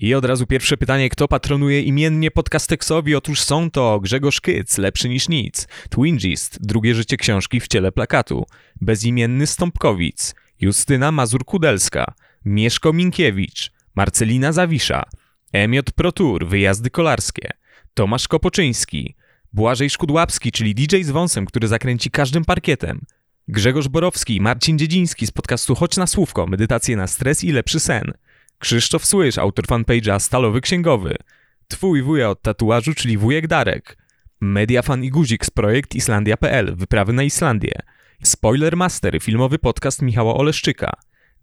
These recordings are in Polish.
I od razu pierwsze pytanie, kto patronuje imiennie podcasteksowi? Otóż są to Grzegorz Kyc, lepszy niż nic, Twingist, drugie życie książki w ciele plakatu, bezimienny Stąpkowic, Justyna Mazur-Kudelska, Mieszko Minkiewicz, Marcelina Zawisza, Emiot Protur, wyjazdy kolarskie, Tomasz Kopoczyński, Błażej Szkudłapski, czyli DJ z wąsem, który zakręci każdym parkietem, Grzegorz Borowski, Marcin Dziedziński z podcastu Chodź na Słówko, medytacje na stres i lepszy sen, Krzysztof Słysz, autor fanpage'a Stalowy Księgowy, Twój wuja od tatuażu, czyli wujek Darek, Mediafan i Guzik z projekt Islandia.pl, wyprawy na Islandię, Spoiler Master, filmowy podcast Michała Oleszczyka,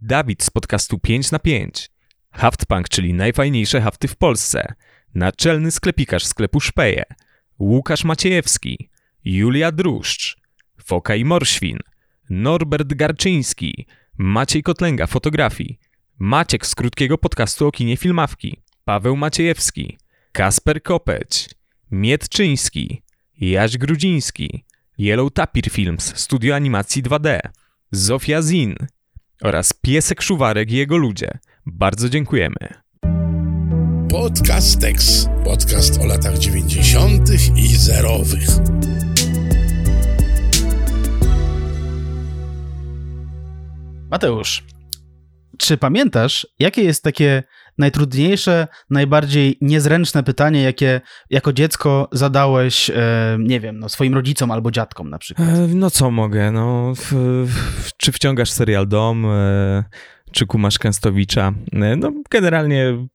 Dawid z podcastu 5 na 5, Haftpunk, czyli najfajniejsze hafty w Polsce, naczelny sklepikarz sklepu Szpeje, Łukasz Maciejewski, Julia Druszcz, Foka i Morświn, Norbert Garczyński, Maciej Kotlęga fotografii, Maciek z krótkiego podcastu o kinie Filmawki, Paweł Maciejewski, Kasper Kopeć, Mietczyński, Jaś Grudziński, Yellow Tapir Films, studio animacji 2D, Zofia Zin oraz Piesek Szuwarek i jego ludzie. Bardzo dziękujemy. Podcast Tex. Podcast o latach 90. i zerowych. Mateusz, czy pamiętasz, jakie jest takie najtrudniejsze, najbardziej niezręczne pytanie, jakie jako dziecko zadałeś, e, nie wiem, no, swoim rodzicom albo dziadkom na przykład? E, no co mogę, no, w, w, czy wciągasz serial Dom, e, czy kumasz Kęstowicza? No generalnie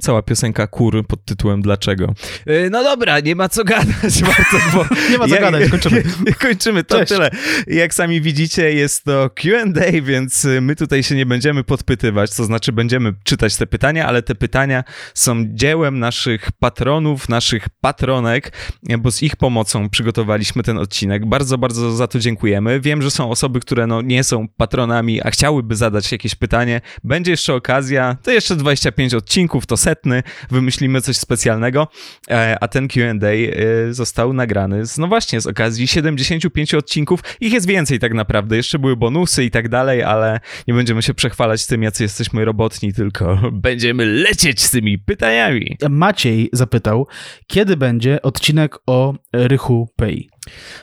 cała piosenka kur pod tytułem Dlaczego. E, no dobra, nie ma co gadać, Bartek, bo... nie ma co ja, gadać, kończymy. kończymy, to Cześć. tyle. Jak sami widzicie, jest to Q&A, więc my tutaj się nie będziemy podpytywać, to znaczy będziemy czytać te pytania, ale te pytania są dziełem naszych patronów, naszych patronek, bo z ich pomocą przygotowaliśmy ten odcinek. Bardzo, bardzo za to dziękujemy. Wiem, że są osoby, które no, nie są patronami, a chciałyby zadać jakieś pytanie. Będzie jeszcze okazja, to jeszcze 25 odcinków, to setny, wymyślimy coś specjalnego, e, a ten Q&A e, został nagrany z, no właśnie, z okazji 75 odcinków. Ich jest więcej tak naprawdę, jeszcze były bonusy i tak dalej, ale nie będziemy się przechwalać tym, jacy jesteśmy robotni, tylko będziemy lecieć z tymi pytaniami. Maciej zapytał, kiedy będzie odcinek o Rychu Pay?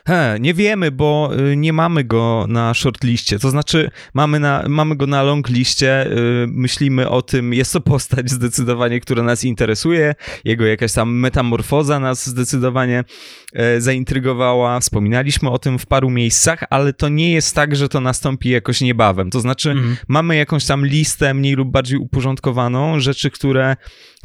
He, nie wiemy, bo y, nie mamy go na shortliście. To znaczy, mamy, na, mamy go na longliście. Y, myślimy o tym, jest to postać zdecydowanie, która nas interesuje. Jego jakaś tam metamorfoza nas zdecydowanie e, zaintrygowała. Wspominaliśmy o tym w paru miejscach, ale to nie jest tak, że to nastąpi jakoś niebawem. To znaczy, mhm. mamy jakąś tam listę mniej lub bardziej uporządkowaną rzeczy, które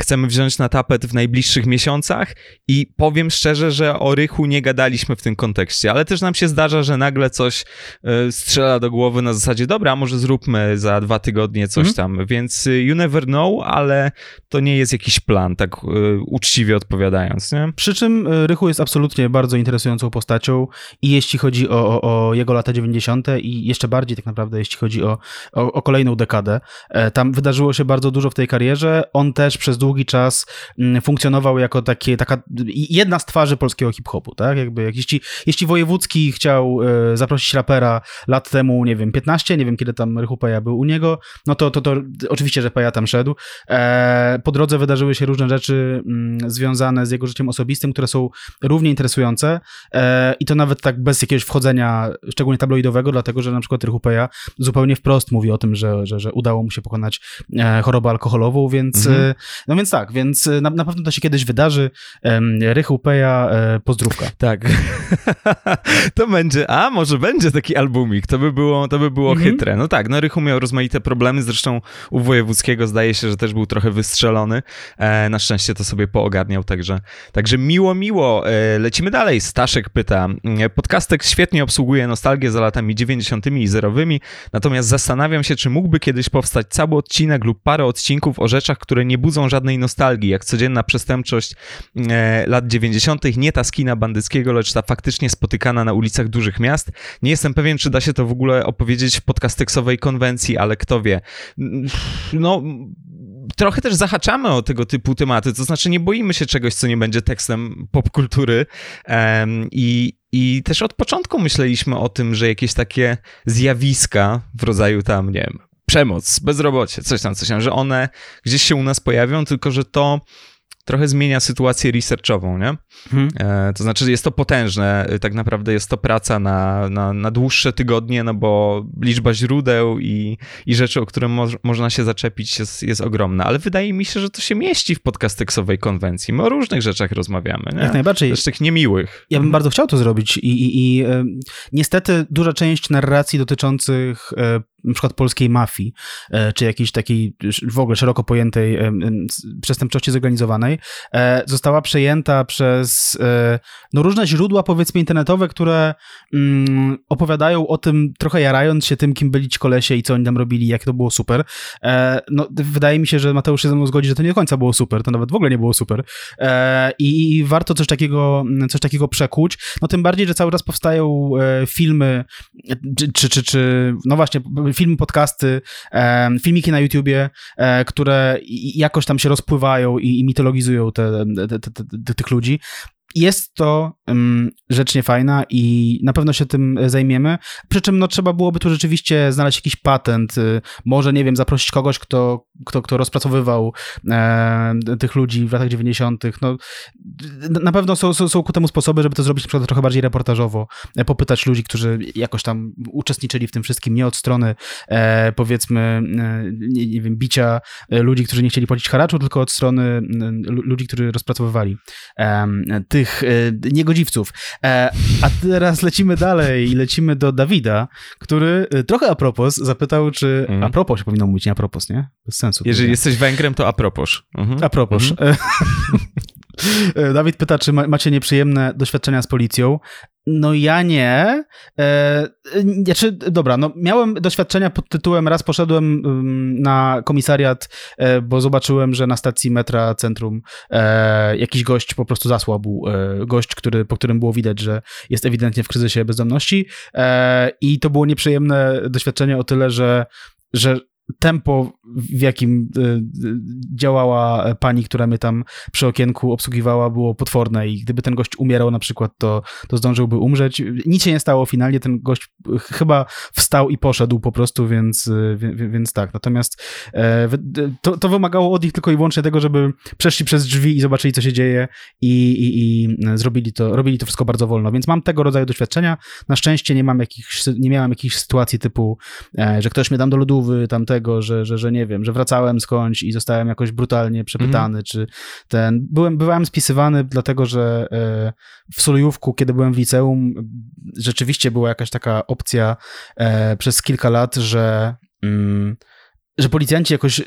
chcemy wziąć na tapet w najbliższych miesiącach i powiem szczerze, że o Rychu nie gadaliśmy w tym kontekście, ale też nam się zdarza, że nagle coś y, strzela do głowy na zasadzie, dobra, może zróbmy za dwa tygodnie coś mm. tam, więc y, you never know, ale to nie jest jakiś plan, tak y, uczciwie odpowiadając, nie? Przy czym Rychu jest absolutnie bardzo interesującą postacią i jeśli chodzi o, o, o jego lata 90. i jeszcze bardziej tak naprawdę jeśli chodzi o, o, o kolejną dekadę, e, tam wydarzyło się bardzo dużo w tej karierze, on też przez długi czas mm, funkcjonował jako takie, taka jedna z twarzy polskiego hip-hopu, tak? Jakby jak jeśli, jeśli Wojewódzki chciał e, zaprosić rapera lat temu, nie wiem, 15, nie wiem kiedy tam Rychu Peja był u niego, no to, to, to oczywiście, że Peja tam szedł. E, po drodze wydarzyły się różne rzeczy mm, związane z jego życiem osobistym, które są równie interesujące e, i to nawet tak bez jakiegoś wchodzenia szczególnie tabloidowego, dlatego, że na przykład Rychu Peja zupełnie wprost mówi o tym, że, że, że udało mu się pokonać chorobę alkoholową, więc mhm. No więc tak, więc na, na pewno to się kiedyś wydarzy. Rychu Peja, pozdrówka. Tak. to będzie, a może będzie taki albumik, to by było, to by było mhm. chytre. No tak, no Rychu miał rozmaite problemy, zresztą u Wojewódzkiego zdaje się, że też był trochę wystrzelony. E, na szczęście to sobie poogarniał, także, także miło, miło. E, lecimy dalej. Staszek pyta, e, podcastek świetnie obsługuje nostalgię za latami 90. i zerowymi, natomiast zastanawiam się, czy mógłby kiedyś powstać cały odcinek lub parę odcinków o rzeczach, które nie budzą żadnej nostalgii, jak codzienna przestępczość e, lat 90., nie ta skina bandyckiego, lecz ta faktycznie spotykana na ulicach dużych miast. Nie jestem pewien, czy da się to w ogóle opowiedzieć w podcasteksowej konwencji, ale kto wie. No, trochę też zahaczamy o tego typu tematy, to znaczy nie boimy się czegoś, co nie będzie tekstem popkultury um, i, i też od początku myśleliśmy o tym, że jakieś takie zjawiska w rodzaju tam, nie wiem, przemoc, bezrobocie, coś tam, coś tam, że one gdzieś się u nas pojawią, tylko że to trochę zmienia sytuację researchową, nie? Mhm. E, to znaczy jest to potężne, e, tak naprawdę jest to praca na, na, na dłuższe tygodnie, no bo liczba źródeł i, i rzeczy, o które mo można się zaczepić jest, jest ogromna, ale wydaje mi się, że to się mieści w podcasteksowej konwencji. My o różnych rzeczach rozmawiamy, nie? Jak najbardziej. Też tych niemiłych. Ja bym mhm. bardzo chciał to zrobić i, i, i e, niestety duża część narracji dotyczących e, na przykład polskiej mafii, e, czy jakiejś takiej w ogóle szeroko pojętej e, przestępczości zorganizowanej, e, została przejęta przez no, różne źródła, powiedzmy, internetowe, które mm, opowiadają o tym, trochę jarając się tym, kim byli ci kolesie i co oni tam robili, jak to było super. No, wydaje mi się, że Mateusz się ze mną zgodzi, że to nie do końca było super, to nawet w ogóle nie było super. I warto coś takiego, coś takiego przekuć, no tym bardziej, że cały czas powstają filmy, czy, czy, czy no właśnie, filmy, podcasty, filmiki na YouTubie, e, które jakoś tam się rozpływają i mitologizują te, te, te, tych ludzi. Jest to um, rzecz niefajna i na pewno się tym zajmiemy. Przy czym no, trzeba byłoby tu rzeczywiście znaleźć jakiś patent. Y, może, nie wiem, zaprosić kogoś, kto, kto, kto rozpracowywał e, tych ludzi w latach 90. No, na pewno są, są, są ku temu sposoby, żeby to zrobić na przykład trochę bardziej reportażowo. E, popytać ludzi, którzy jakoś tam uczestniczyli w tym wszystkim, nie od strony e, powiedzmy, e, nie, nie, wiem, bicia e, ludzi, którzy nie chcieli płacić haraczu, tylko od strony ludzi, którzy rozpracowywali tych tych e, niegodziwców. E, a teraz lecimy dalej i lecimy do Dawida, który e, trochę a propos zapytał, czy... Mm. A propos się powinno mówić, nie a propos, nie? Bez sensu. Jeżeli jesteś Węgrem, to a propos. Mhm. A propos. Mhm. Dawid pyta, czy macie nieprzyjemne doświadczenia z policją. No ja nie. E, znaczy, dobra, no miałem doświadczenia pod tytułem, raz poszedłem na komisariat, e, bo zobaczyłem, że na stacji metra centrum e, jakiś gość po prostu zasłabł. E, gość, który, po którym było widać, że jest ewidentnie w kryzysie bezdomności e, i to było nieprzyjemne doświadczenie o tyle, że że tempo, w jakim y, działała pani, która mnie tam przy okienku obsługiwała, było potworne i gdyby ten gość umierał na przykład, to, to zdążyłby umrzeć. Nic się nie stało finalnie, ten gość chyba wstał i poszedł po prostu, więc, więc tak. Natomiast e, to, to wymagało od nich tylko i wyłącznie tego, żeby przeszli przez drzwi i zobaczyli, co się dzieje i, i, i zrobili to, robili to wszystko bardzo wolno, więc mam tego rodzaju doświadczenia. Na szczęście nie mam jakichś, nie miałem jakichś sytuacji typu, e, że ktoś mnie tam do lodówy, tamtego tego, że, że, że nie wiem, że wracałem skądś i zostałem jakoś brutalnie przepytany, mm. czy ten... Byłem, bywałem spisywany dlatego, że e, w Solujówku, kiedy byłem w liceum, rzeczywiście była jakaś taka opcja e, przez kilka lat, że... Mm, że policjanci jakoś y,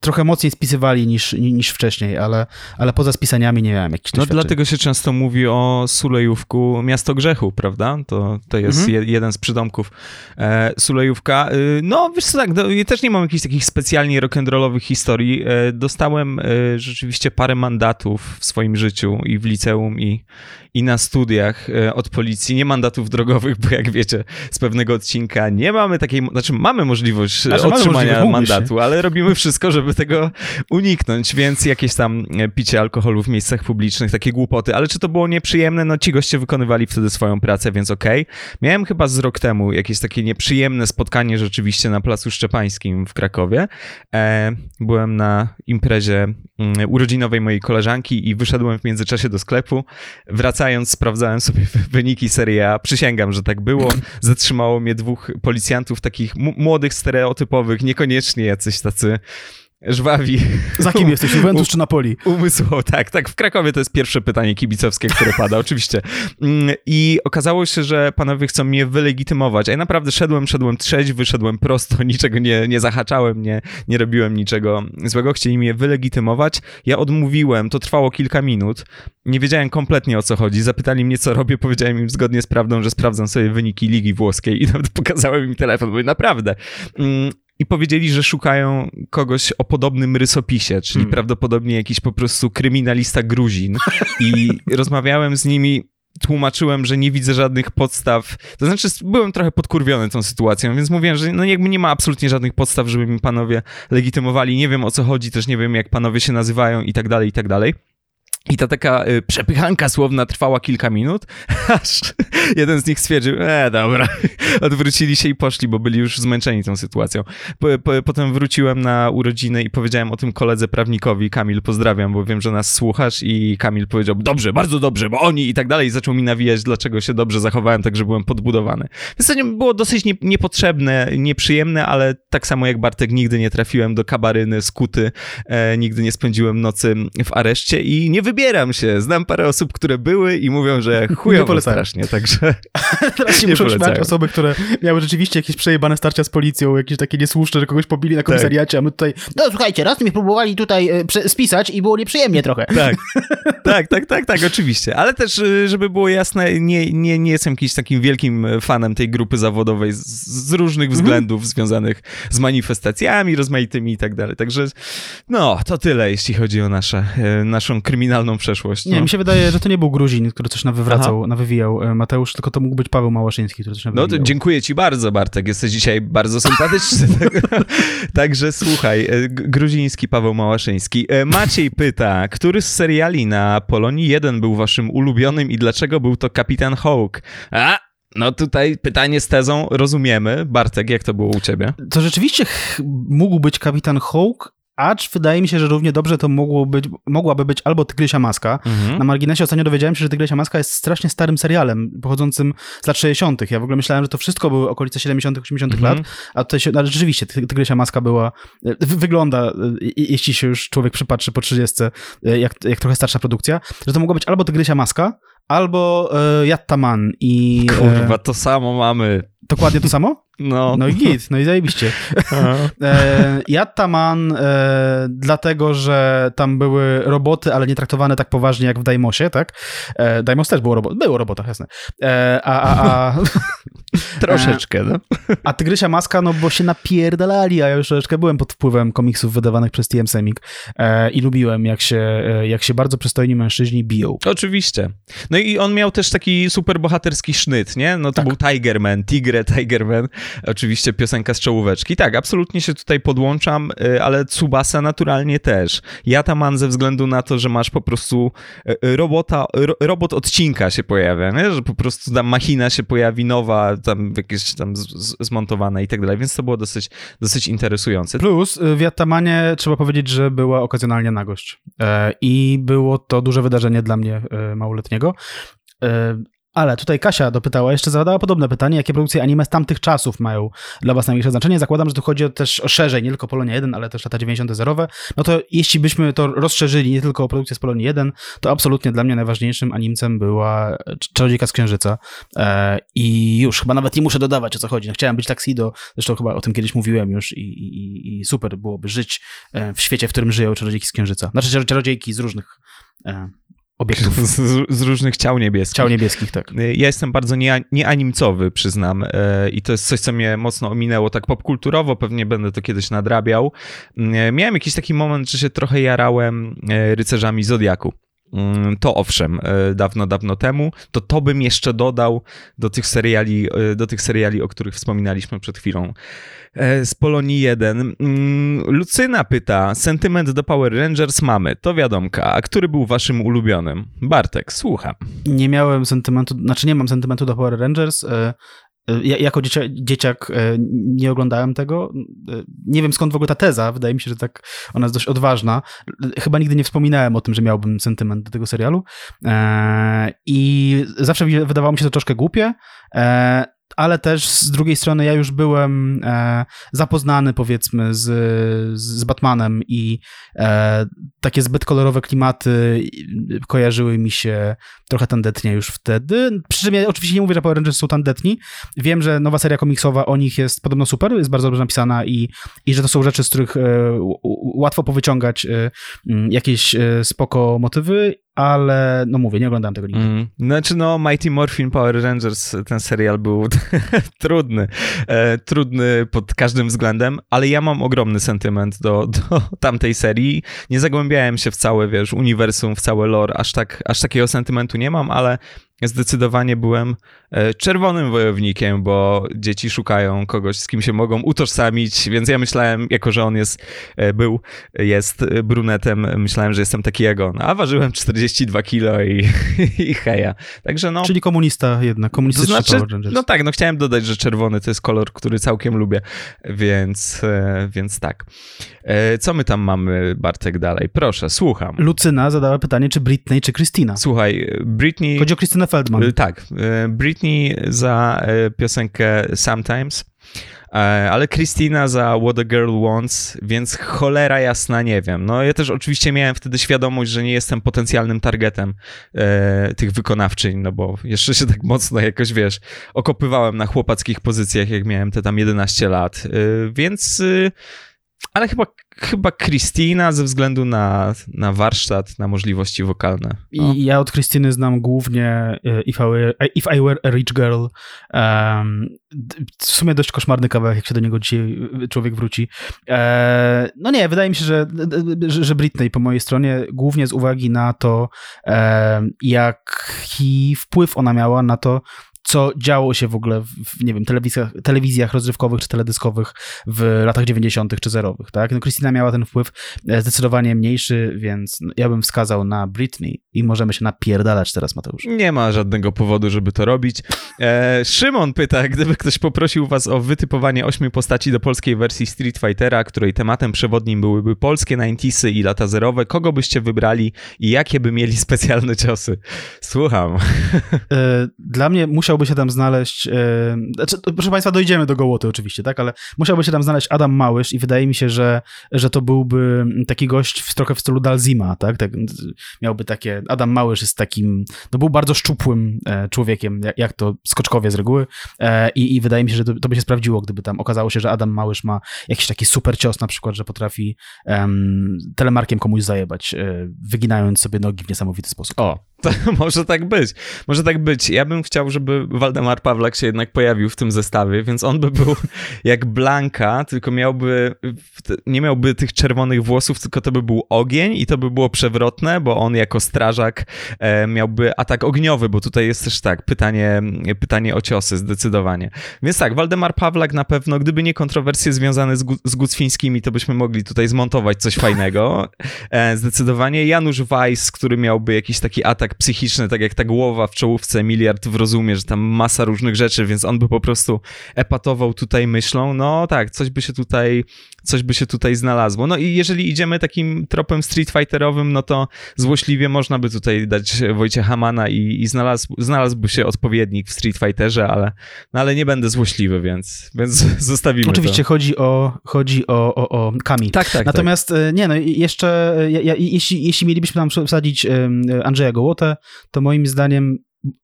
trochę mocniej spisywali niż, niż wcześniej, ale, ale poza spisaniami nie miałem jakichś No dlatego się często mówi o Sulejówku miasto grzechu, prawda? To, to jest mhm. je, jeden z przydomków e, Sulejówka. Y, no wiesz co, tak, do, ja też nie mam jakichś takich specjalnie rock'n'rollowych historii. E, dostałem e, rzeczywiście parę mandatów w swoim życiu i w liceum i, i na studiach e, od policji. Nie mandatów drogowych, bo jak wiecie z pewnego odcinka nie mamy takiej, znaczy mamy możliwość znaczy, otrzymania mandatu, ale robimy wszystko, żeby tego uniknąć, więc jakieś tam e, picie alkoholu w miejscach publicznych, takie głupoty. Ale czy to było nieprzyjemne? No ci goście wykonywali wtedy swoją pracę, więc okej. Okay. Miałem chyba z rok temu jakieś takie nieprzyjemne spotkanie rzeczywiście na Placu Szczepańskim w Krakowie. E, byłem na imprezie mm, urodzinowej mojej koleżanki i wyszedłem w międzyczasie do sklepu. Wracając, sprawdzałem sobie wyniki Serie A. Przysięgam, że tak było. Zatrzymało mnie dwóch policjantów, takich młodych, stereotypowych, niekoniecznie jacyś tacy żwawi. Za kim jesteś, Juventus czy Napoli? Umysłowo, tak, tak. W Krakowie to jest pierwsze pytanie kibicowskie, które pada, oczywiście. Mm, I okazało się, że panowie chcą mnie wylegitymować. A ja naprawdę szedłem, szedłem trzeźwy, wyszedłem prosto, niczego nie, nie zahaczałem, nie, nie robiłem niczego złego. Chcieli mnie wylegitymować. Ja odmówiłem, to trwało kilka minut. Nie wiedziałem kompletnie o co chodzi. Zapytali mnie, co robię. Powiedziałem im zgodnie z prawdą, że sprawdzam sobie wyniki Ligi Włoskiej i nawet pokazałem im telefon. Mówię, naprawdę. I powiedzieli, że szukają kogoś o podobnym rysopisie, czyli hmm. prawdopodobnie jakiś po prostu kryminalista Gruzin. I rozmawiałem z nimi tłumaczyłem, że nie widzę żadnych podstaw. To znaczy, byłem trochę podkurwiony tą sytuacją, więc mówiłem, że no jakby nie ma absolutnie żadnych podstaw, żeby mi panowie legitymowali. Nie wiem o co chodzi, też nie wiem jak panowie się nazywają i tak dalej, i tak dalej. I ta taka y, przepychanka słowna trwała kilka minut, aż jeden z nich stwierdził, e, dobra, odwrócili się i poszli, bo byli już zmęczeni tą sytuacją. Po, po, potem wróciłem na urodziny i powiedziałem o tym koledze prawnikowi, Kamil, pozdrawiam, bo wiem, że nas słuchasz i Kamil powiedział, dobrze, bardzo dobrze, bo oni i tak dalej i zaczął mi nawijać, dlaczego się dobrze zachowałem, tak że byłem podbudowany. To nie, było dosyć nie, niepotrzebne, nieprzyjemne, ale tak samo jak Bartek, nigdy nie trafiłem do kabaryny, skuty, e, nigdy nie spędziłem nocy w areszcie i nie wybieram się. Znam parę osób, które były i mówią, że chujowo strasznie, także Teraz nie muszą polecają. śmiać osoby, które miały rzeczywiście jakieś przejebane starcia z policją, jakieś takie niesłuszne, że kogoś pobili na komisariacie, a my tutaj, no słuchajcie, raz mi próbowali tutaj e, spisać i było nieprzyjemnie trochę. Tak, tak, tak, tak, tak, oczywiście. Ale też, y, żeby było jasne, nie, nie, nie jestem jakimś takim wielkim fanem tej grupy zawodowej z, z różnych względów związanych z manifestacjami rozmaitymi i tak dalej. Także no, to tyle, jeśli chodzi o nasze, y, naszą kryminalną przeszłość. Nie, no. mi się wydaje, że to nie był Gruzin, który coś nawywracał, nawywijał e, Mateusz, tylko to mógł być Paweł Małaszyński, który coś No nawywijał. to dziękuję ci bardzo, Bartek. Jesteś dzisiaj bardzo sympatyczny. Także słuchaj, e, gruziński Paweł Małaszyński. E, Maciej pyta, który z seriali na Polonii 1 był waszym ulubionym i dlaczego był to Kapitan Hawk? A, no tutaj pytanie z tezą rozumiemy. Bartek, jak to było u ciebie? To rzeczywiście mógł być kapitan Hawk, acz wydaje mi się, że równie dobrze to mogło być, mogłaby być albo Tygrysia Maska. Na marginesie ostatnio dowiedziałem się, że Tygrysia Maska jest strasznie starym serialem, pochodzącym z lat 60. Ja w ogóle myślałem, że to wszystko były okolice 70., 80. Mhm. lat, a tutaj się, ale rzeczywiście Ty- Tygrysia Maska była, e, wy- wygląda, e, jeśli się już człowiek przypatrzy po 30, e, jak, jak trochę starsza produkcja, że to mogła być albo Tygrysia Maska, albo e, Yattaman i... e, Kurwa, to samo mamy. dokładnie to samo? No. No i git, no i zajebiście. E, Yattaman, e, dlatego, że tam były roboty, ale nie traktowane tak poważnie jak w Daimosie, tak? E, Daimos też był robot, było o robotach, jasne. E, a, a, a, Troszeczkę, no. a Tygrysia Maska, no bo się napierdalali, a ja już troszeczkę byłem pod wpływem komiksów wydawanych przez TM Semik e, i lubiłem, jak się, e, jak się bardzo przystojni mężczyźni biją. Oczywiście. No i on miał też taki super bohaterski sznyt, nie? No to Tak. był Tigerman, Tigre, Tigerman. Oczywiście piosenka z czołóweczki. Tak, absolutnie się tutaj podłączam, y, ale Tsubasa naturalnie też. Yataman ze względu na to, że masz po prostu y, y, robota, ro, robot odcinka się pojawia, nie? Że po prostu tam machina się pojawi nowa, tam jakieś tam z, z, zmontowane i tak dalej, więc to było dosyć, dosyć interesujące. Plus w Yattamanie trzeba powiedzieć, że była okazjonalnie nagość e, i było to duże wydarzenie dla mnie e, małoletniego. Ale tutaj Kasia dopytała, jeszcze zadała podobne pytanie, jakie produkcje anime z tamtych czasów mają dla was największe znaczenie. Zakładam, że tu chodzi też o szerzej, nie tylko Polonia 1, ale też lata 90. zerowe. No to jeśli byśmy to rozszerzyli nie tylko o produkcję z Polonii 1, to absolutnie dla mnie najważniejszym animcem była Cz- Czarodziejka z Księżyca. E, I już, chyba nawet nie muszę dodawać o co chodzi. No, chciałem być Tuxedo, zresztą chyba o tym kiedyś mówiłem już i, i, i super byłoby żyć e, w świecie, w którym żyją Czarodziejki z Księżyca. Znaczy czar- czarodziejki z różnych e, obiektów. Z, z różnych ciał niebieskich. Ciał niebieskich, tak. Ja jestem bardzo nie, nieanimcowy, przyznam, e, i to jest coś, co mnie mocno ominęło tak popkulturowo, pewnie będę to kiedyś nadrabiał. E, Miałem jakiś taki moment, że się trochę jarałem rycerzami Zodiaku. Mm, To owszem, e, dawno, dawno temu, to to bym jeszcze dodał do tych seriali, e, do tych seriali, o których wspominaliśmy przed chwilą. E, Z Polonii 1. Mm, Lucyna pyta, sentyment do Power Rangers mamy, to wiadomka, a który był waszym ulubionym? Bartek, słucham. Nie miałem sentymentu, znaczy nie mam sentymentu do Power Rangers. Ja, jako dziecia, dzieciak e, nie oglądałem tego. E, Nie wiem skąd w ogóle ta teza. Wydaje mi się, że tak ona jest dość odważna. E, Chyba nigdy nie wspominałem o tym, że miałbym sentyment do tego serialu. E, I zawsze wydawało mi się to troszkę głupie. Ale też z drugiej strony ja już byłem e, zapoznany powiedzmy z, z Batmanem i e, takie zbyt kolorowe klimaty kojarzyły mi się trochę tandetnie już wtedy. Przy czym ja oczywiście nie mówię, że Power Rangers są tandetni. Wiem, że nowa seria komiksowa o nich jest podobno super, jest bardzo dobrze napisana i, i że to są rzeczy, z których e, łatwo powyciągać e, jakieś e, spoko motywy, ale no mówię, nie oglądałem tego nigdy. Mm. Znaczy no, Mighty Morphin Power Rangers, ten serial był trudny, e, trudny pod każdym względem, ale ja mam ogromny sentyment do, do tamtej serii. Nie zagłębiałem się w całe, wiesz, uniwersum, w całe lore, aż, tak, aż takiego sentymentu nie mam, ale zdecydowanie byłem e, czerwonym wojownikiem, bo dzieci szukają kogoś, z kim się mogą utożsamić, więc ja myślałem, jako że on jest, e, był, jest brunetem, myślałem, że jestem taki jak on, a ważyłem 42 kilo i, i heja. Także no... Czyli komunista jednak, komunistyczny to znaczy. No tak, no chciałem dodać, że czerwony to jest kolor, który całkiem lubię, więc, więc tak. Co my tam mamy, Bartek, dalej? Proszę, słucham. Lucyna zadała pytanie, czy Britney, czy Christina. Słuchaj, Britney... Chodzi o Christynę Feldman. Y, tak. Y, Britney za y, piosenkę Sometimes, ale Christina za What a Girl Wants, więc cholera jasna nie wiem. No ja też oczywiście miałem wtedy świadomość, że nie jestem potencjalnym targetem e, tych wykonawczyń, no bo jeszcze się tak mocno jakoś, wiesz, okopywałem na chłopackich pozycjach, jak miałem te tam 11 lat, e, więc... E, ale chyba chyba Christina ze względu na, na warsztat, na możliwości wokalne. No. I ja od Krystyny znam głównie e, If I Were, If I Were a Rich Girl. Um, w sumie dość koszmarny kawałek, jak się do niego dzisiaj człowiek wróci. E, no nie, wydaje mi się, że, że, że Britney po mojej stronie, głównie z uwagi na to, e, jaki wpływ ona miała na to, co działo się w ogóle w, nie wiem, telewizjach, telewizjach rozrywkowych czy teledyskowych w latach 90. czy zerowych, tak? No Christina miała ten wpływ e, zdecydowanie mniejszy, więc ja bym wskazał na Britney i możemy się napierdalać teraz, Mateusz. Nie ma żadnego powodu, żeby to robić. E, Szymon pyta, gdyby ktoś poprosił was o wytypowanie ośmiu postaci do polskiej wersji Street Fightera, której tematem przewodnim byłyby polskie 90 i lata zerowe, kogo byście wybrali i jakie by mieli specjalne ciosy? Słucham. E, dla mnie musiał musiałby się tam znaleźć, e, znaczy, proszę Państwa, dojdziemy do Gołoty oczywiście, tak, ale musiałby się tam znaleźć Adam Małysz i wydaje mi się, że, że to byłby taki gość w, trochę w stylu Dalzima, tak, tak miałby takie, Adam Małysz jest takim, no był bardzo szczupłym e, człowiekiem, jak, to skoczkowie z reguły e, i, i wydaje mi się, że to, to, by się sprawdziło, gdyby tam okazało się, że Adam Małysz ma jakiś taki super cios na przykład, że potrafi telemarkiem komuś zajebać, wyginając sobie nogi w niesamowity sposób. O, to może tak być. Może tak być. Ja bym chciał, żeby Waldemar Pawlak się jednak pojawił w tym zestawie, więc on by był jak Blanka, tylko miałby, nie miałby tych czerwonych włosów, tylko to by był ogień i to by było przewrotne, bo on jako strażak e, miałby atak ogniowy, bo tutaj jest też tak, pytanie, pytanie o ciosy zdecydowanie. Więc tak, Waldemar Pawlak na pewno, gdyby nie kontrowersje związane z, z Gucfińskimi, to byśmy mogli tutaj zmontować coś fajnego. E, zdecydowanie. Janusz Weiss, który miałby jakiś taki atak psychiczny, tak jak ta głowa w czołówce Miliard w rozumie, że tam masa różnych rzeczy, więc on by po prostu epatował tutaj myślą, no tak, coś by się tutaj, coś by się tutaj znalazło. No i jeżeli idziemy takim tropem Street Fighterowym, no to złośliwie można by tutaj dać Wojciecha Hamana i, i znalazł, znalazłby się odpowiednik w Street Fighterze, ale, no ale nie będę złośliwy, więc, więc zostawimy Oczywiście to. chodzi o, chodzi o, o, o Kami. Tak, tak. Natomiast tak. nie, no jeszcze, ja, ja, jeśli, jeśli mielibyśmy tam wsadzić Andrzeja Gołotę, to moim zdaniem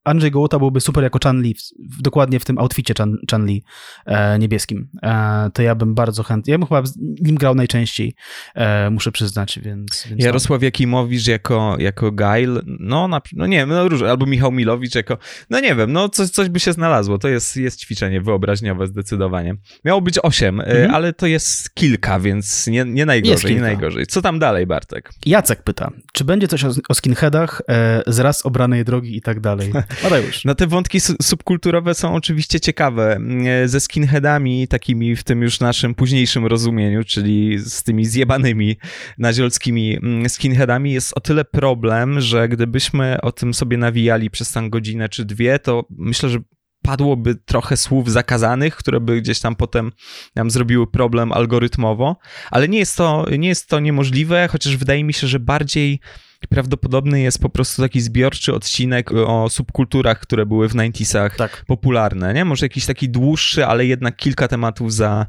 Andrzej Gołota byłby super jako Chan-Li, dokładnie w tym outficie Chan, Chan-Li e, niebieskim. E, to ja bym bardzo chętnie, ja bym chyba nim grał najczęściej, e, muszę przyznać, więc... więc Jarosław no. Jakimowicz jako, jako Gail, no, na, no nie wiem, no różnie, albo Michał Milowicz jako, no nie wiem, no coś, coś by się znalazło, to jest, jest ćwiczenie wyobraźniowe zdecydowanie. Miało być osiem, e, mhm. ale to jest kilka, więc nie, nie najgorzej, nie najgorzej. Co tam dalej, Bartek? Jacek pyta, czy będzie coś o, o skinheadach e, z raz obranej drogi i tak dalej? Dalej. Mateusz. No te wątki subkulturowe są oczywiście ciekawe. E, ze skinheadami, takimi w tym już naszym późniejszym rozumieniu, czyli z tymi zjebanymi naziolskimi mm, skinheadami jest o tyle problem, że gdybyśmy o tym sobie nawijali przez tam godzinę czy dwie, to myślę, że padłoby trochę słów zakazanych, które by gdzieś tam potem nam zrobiły problem algorytmowo, ale nie jest to, nie jest to niemożliwe, chociaż wydaje mi się, że bardziej prawdopodobny jest po prostu taki zbiorczy odcinek o subkulturach, które były w 90sach tak. popularne, nie? Może jakiś taki dłuższy, ale jednak kilka tematów za,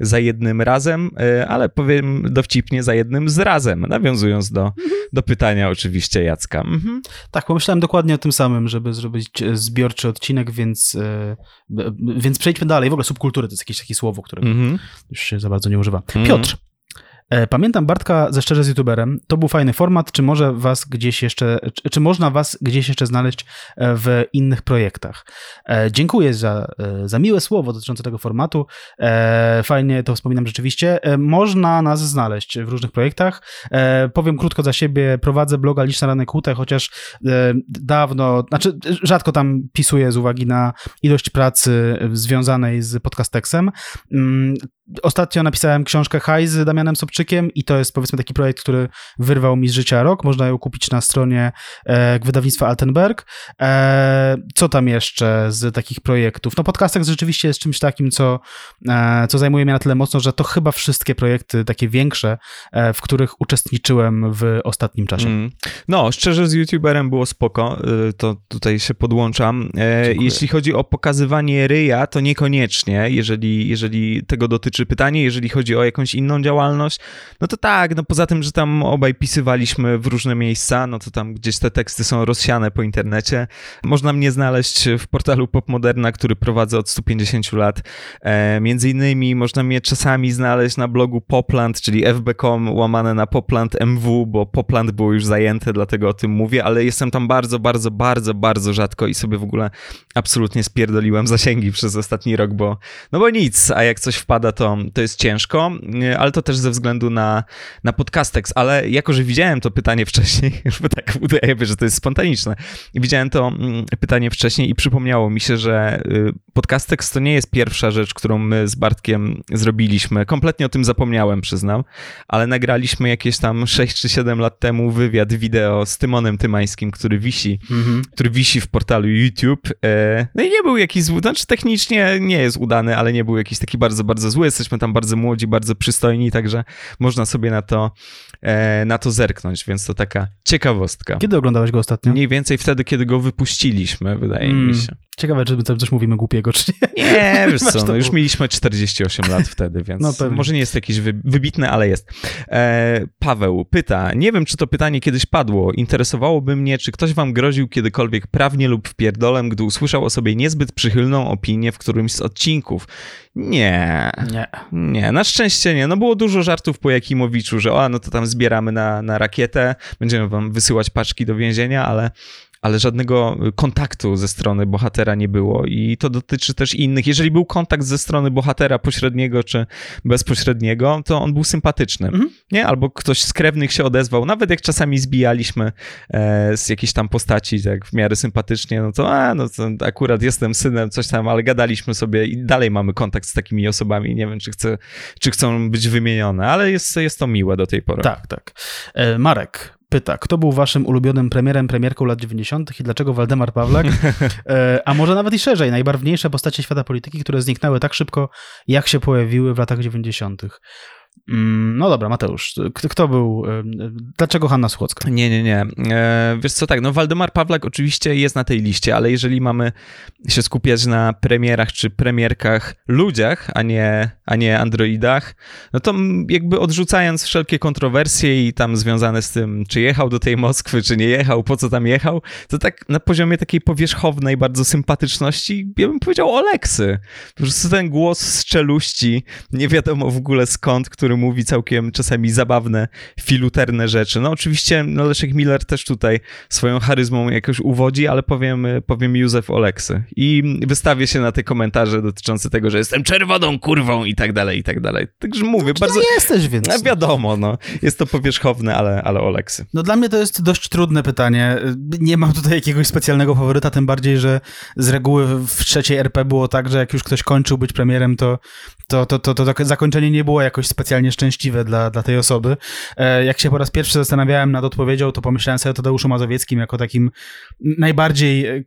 za jednym razem, e, ale powiem dowcipnie za jednym z razem, nawiązując do, do pytania oczywiście Jacka. Mhm. Tak, pomyślałem dokładnie o tym samym, żeby zrobić e, zbiorczy odcinek, więc, e, więc przejdźmy dalej. W ogóle subkultury to jest jakieś takie słowo, którego mhm. już się za bardzo nie używa. Mhm. Piotr pamiętam Bartka ze Szczerze z YouTuberem. To był fajny format. Czy może was gdzieś jeszcze, czy, można was gdzieś jeszcze znaleźć e, w innych projektach? E, dziękuję za, za miłe słowo dotyczące tego formatu. Fajnie to wspominam rzeczywiście. Można nas znaleźć w różnych projektach. Powiem krótko za siebie. Prowadzę bloga Liczna Rany Kłute, chociaż dawno, znaczy rzadko tam pisuję z uwagi na ilość pracy związanej z podcastexem. Ostatnio napisałem książkę High z Damianem Sobczykiem i to jest powiedzmy taki projekt, który wyrwał mi z życia rok. Można ją kupić na stronie e, wydawnictwa Altenberg. E, co tam jeszcze z takich projektów? No podcastek rzeczywiście jest czymś takim, co, e, co zajmuje mnie na tyle mocno, że to chyba wszystkie projekty takie większe, e, w których uczestniczyłem w ostatnim czasie. Mm. No, szczerze z YouTuberem było spoko, y, to tutaj się podłączam. E, jeśli chodzi o pokazywanie ryja, to niekoniecznie, jeżeli, jeżeli tego dotyczy czy pytanie, jeżeli chodzi o jakąś inną działalność, no to tak, no poza tym, że tam obaj pisywaliśmy w różne miejsca, no to tam gdzieś te teksty są rozsiane po internecie. Można mnie znaleźć w portalu Popmoderna, który prowadzę od 150 lat. E, między innymi można mnie czasami znaleźć na blogu Popland, czyli fb.com łamane na Popland MW, bo Popland było już zajęte, dlatego o tym mówię, ale jestem tam bardzo, bardzo, bardzo, bardzo rzadko i sobie w ogóle absolutnie spierdoliłem zasięgi przez ostatni rok, bo no bo nic, a jak coś wpada, to to, to jest ciężko, e, ale to też ze względu na, na Podcastex, ale jako, że widziałem to pytanie wcześniej, bo tak udaje, że to jest spontaniczne, widziałem to mm, pytanie wcześniej i przypomniało mi się, że y, Podcastex to nie jest pierwsza rzecz, którą my z Bartkiem zrobiliśmy. Kompletnie o tym zapomniałem, przyznam, ale nagraliśmy jakieś tam 6 czy 7 lat temu wywiad wideo z Tymonem Tymańskim, który wisi, mhm. który wisi w portalu YouTube. E, no i nie był jakiś znaczy technicznie nie jest udany, ale nie był jakiś taki bardzo, bardzo zły jesteśmy tam bardzo młodzi, bardzo przystojni, także można sobie na to, e, na to zerknąć, więc to taka ciekawostka. Kiedy oglądałeś go ostatnio? Mniej więcej wtedy, kiedy go wypuściliśmy, wydaje mm. mi się. Ciekawe, czy coś mówimy głupiego, czy nie. Nie, wiesz co, no już mieliśmy 48 lat wtedy, więc no może nie jest jakieś wy, wybitne, ale jest. E, Paweł pyta, nie wiem, czy to pytanie kiedyś padło, interesowałoby mnie, czy ktoś wam groził kiedykolwiek prawnie lub wpierdolem, gdy usłyszał o sobie niezbyt przychylną opinię w którymś z odcinków. Nie. Nie. Nie, na szczęście nie. No było dużo żartów po Jakimowiczu, że o, no to tam zbieramy na, na rakietę, będziemy wam wysyłać paczki do więzienia, ale ale żadnego kontaktu ze strony bohatera nie było i to dotyczy też innych. Jeżeli był kontakt ze strony bohatera pośredniego czy bezpośredniego, to on był sympatyczny, mhm. nie? Albo ktoś z krewnych się odezwał, nawet jak czasami zbijaliśmy e, z jakiejś tam postaci tak w miarę sympatycznie, no to a, no to akurat jestem synem, coś tam, ale gadaliśmy sobie i dalej mamy kontakt z takimi osobami. Nie wiem, czy, chcę, czy chcą być wymienione, ale jest, jest to miłe do tej pory. Tak, tak. E, Marek, pyta, kto był waszym ulubionym premierem, premierką lat 90. i dlaczego Waldemar Pawlak? E, a może nawet i szerzej, najbarwniejsze postacie świata polityki, które zniknęły tak szybko, jak się pojawiły w latach 90. Mm, no dobra, Mateusz, kto był, dlaczego Hanna Słuchocka? Nie, nie, nie. E, wiesz co, tak, no Waldemar Pawlak oczywiście jest na tej liście, ale jeżeli mamy się skupiać na premierach czy premierkach ludziach, a nie, a nie androidach, no to jakby odrzucając wszelkie kontrowersje i tam związane z tym, czy jechał do tej Moskwy, czy nie jechał, po co tam jechał, to tak na poziomie takiej powierzchownej bardzo sympatyczności, ja bym powiedział Oleksy. Po prostu ten głos z czeluści, nie wiadomo w ogóle skąd, który który mówi całkiem czasami zabawne, filuterne rzeczy. No oczywiście no Leszek Miller też tutaj swoją charyzmą jakoś uwodzi, ale powiem, powiem Józef Oleksy. I wystawię się na te komentarze dotyczące tego, że jestem czerwoną kurwą i tak dalej, i tak dalej. Także mówię, no, bardzo... jesteś, więc... No wiadomo, no. Jest to powierzchowne, ale, ale Oleksy. No dla mnie to jest dość trudne pytanie. Nie mam tutaj jakiegoś specjalnego faworyta, tym bardziej, że z reguły w trzeciej RP było tak, że jak już ktoś kończył być premierem, to to, to, to, to zakończenie nie było jakoś specjalnie szczęśliwe dla, dla tej osoby. E, jak się po raz pierwszy zastanawiałem nad odpowiedzią, to pomyślałem sobie o Tadeuszu Mazowieckim jako takim najbardziej e,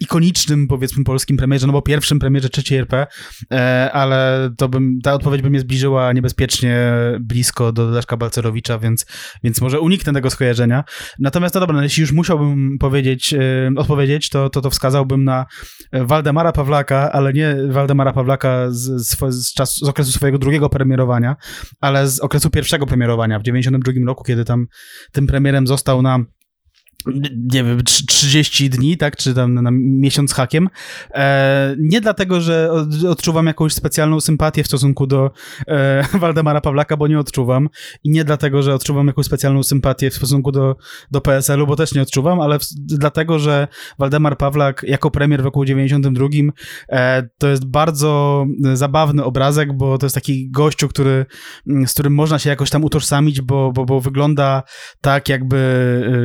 ikonicznym, powiedzmy, polskim premierze, no bo pierwszym premierze trzeciej RP, e, ale to bym, ta odpowiedź by mnie zbliżyła niebezpiecznie blisko do Leszka Balcerowicza, więc, więc może uniknę tego skojarzenia. Natomiast, no dobra, no jeśli już musiałbym powiedzieć, odpowiedzieć, to, to, to wskazałbym na Waldemara Pawlaka, ale nie Waldemara Pawlaka z, z, z z, z okresu swojego drugiego premierowania, ale z okresu pierwszego premierowania w 92 roku, kiedy tam tym premierem został na nie wiem, 30 dni, tak, czy tam na miesiąc hakiem. E, nie dlatego, że odczuwam jakąś specjalną sympatię w stosunku do e, Waldemara Pawlaka, bo nie odczuwam. I nie dlatego, że odczuwam jakąś specjalną sympatię w stosunku do, do PSL-u, bo też nie odczuwam, ale w, dlatego, że Waldemar Pawlak jako premier w roku 92 e, to jest bardzo zabawny obrazek, bo to jest taki gościu, który, z którym można się jakoś tam utożsamić, bo, bo, bo wygląda tak, jakby,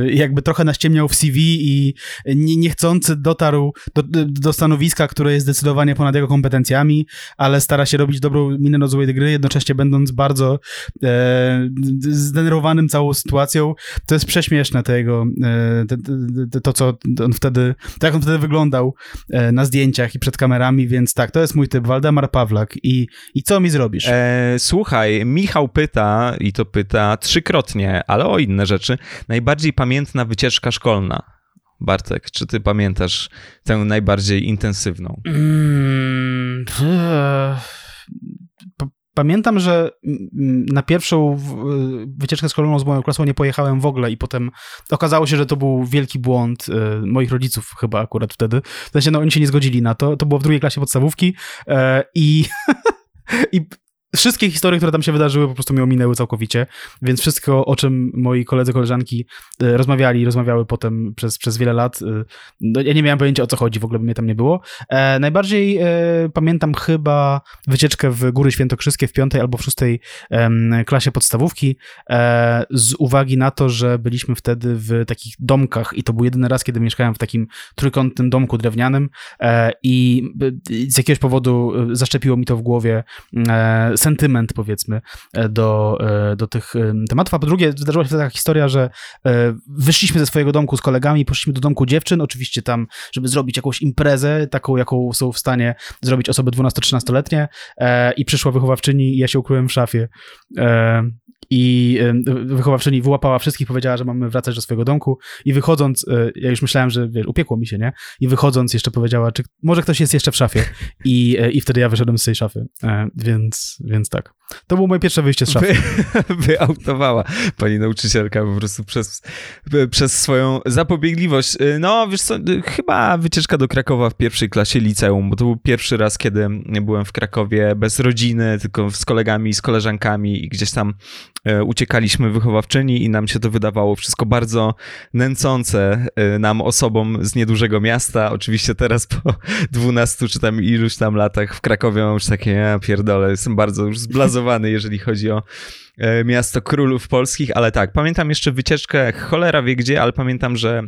e, jakby trochę naściemniał w CV i nie, niechcący dotarł do, do stanowiska, które jest zdecydowanie ponad jego kompetencjami, ale stara się robić dobrą minę do złej gry, jednocześnie będąc bardzo e, zdenerwowanym całą sytuacją. To jest prześmieszne to jego, e, to, to, co on wtedy, to jak on wtedy wyglądał e, na zdjęciach i przed kamerami, więc tak, to jest mój typ, Waldemar Pawlak. I, i co mi zrobisz? E, słuchaj, Michał pyta, i to pyta trzykrotnie, ale o inne rzeczy. Najbardziej pamiętna wycieczka szkolna. Bartek, czy ty pamiętasz tę najbardziej intensywną? Mm, Pamiętam, że na pierwszą wycieczkę szkolną z moją klasą nie pojechałem w ogóle i potem okazało się, że to był wielki błąd e, moich rodziców chyba akurat wtedy. W sensie, no oni się nie zgodzili na to. To było w drugiej klasie podstawówki e, i i wszystkie historie, które tam się wydarzyły, po prostu mi ominęły całkowicie, więc wszystko, o czym moi koledzy, koleżanki e, rozmawiali, rozmawiały potem przez, przez wiele lat, e, no, ja nie miałem pojęcia o co chodzi, w ogóle by mnie tam nie było. E, najbardziej e, pamiętam chyba wycieczkę w Góry Świętokrzyskie w piątej albo w szóstej e, klasie podstawówki, e, z uwagi na to, że byliśmy wtedy w takich domkach i to był jedyny raz, kiedy mieszkałem w takim trójkątnym domku drewnianym i z jakiegoś powodu zaszczepiło mi to w głowie sentyment, powiedzmy, e, do, e, do tych e, tematów. A po drugie, zdarzyła się taka historia, że wyszliśmy ze swojego domku z kolegami, poszliśmy do domku dziewczyn, oczywiście tam, żeby zrobić jakąś imprezę, taką, jaką są w stanie zrobić osoby 12-13-letnie i przyszła wychowawczyni i ja się ukryłem w szafie i wychowawczyni wyłapała wszystkich, powiedziała, że mamy wracać do swojego domku i wychodząc, e, ja już myślałem, że wiesz, upiekło mi się, nie? I wychodząc jeszcze powiedziała, czy może ktoś jest jeszcze w szafie i, e, i wtedy ja wyszedłem z tej szafy, e, więc, więc tak. To było moje pierwsze wyjście z szafy. Wy, wyautowała pani nauczycielka po prostu przez, przez swoją zapobiegliwość. No, wiesz co, chyba wycieczka do Krakowa w pierwszej klasie liceum, bo to był pierwszy raz, kiedy byłem w Krakowie bez rodziny, tylko z kolegami, z koleżankami i gdzieś tam E, uciekaliśmy wychowawczyni i nam się to wydawało wszystko bardzo nęcące nam osobom z niedużego miasta. Oczywiście teraz po 12 czy tam iluś tam latach w Krakowie mam już takie, ja pierdolę, jestem bardzo już zblazowany, jeżeli chodzi o e, miasto królów polskich, ale tak, pamiętam jeszcze wycieczkę, cholera wie gdzie, ale pamiętam, że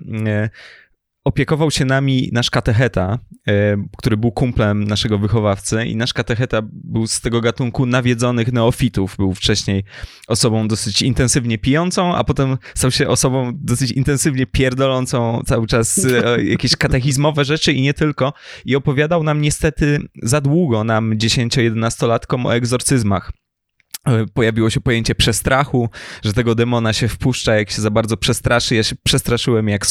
opiekował się nami nasz katecheta, e, który był kumplem naszego wychowawcy i nasz katecheta był z tego gatunku nawiedzonych neofitów. Był wcześniej osobą dosyć intensywnie pijącą, a potem stał się osobą dosyć intensywnie pierdolącą cały czas e, jakieś katechizmowe rzeczy i nie tylko. I opowiadał nam niestety za długo, nam 10-11-latkom o egzorcyzmach. E, pojawiło się pojęcie przestrachu, że tego demona się wpuszcza, jak się za bardzo przestraszy. Ja się przestraszyłem jak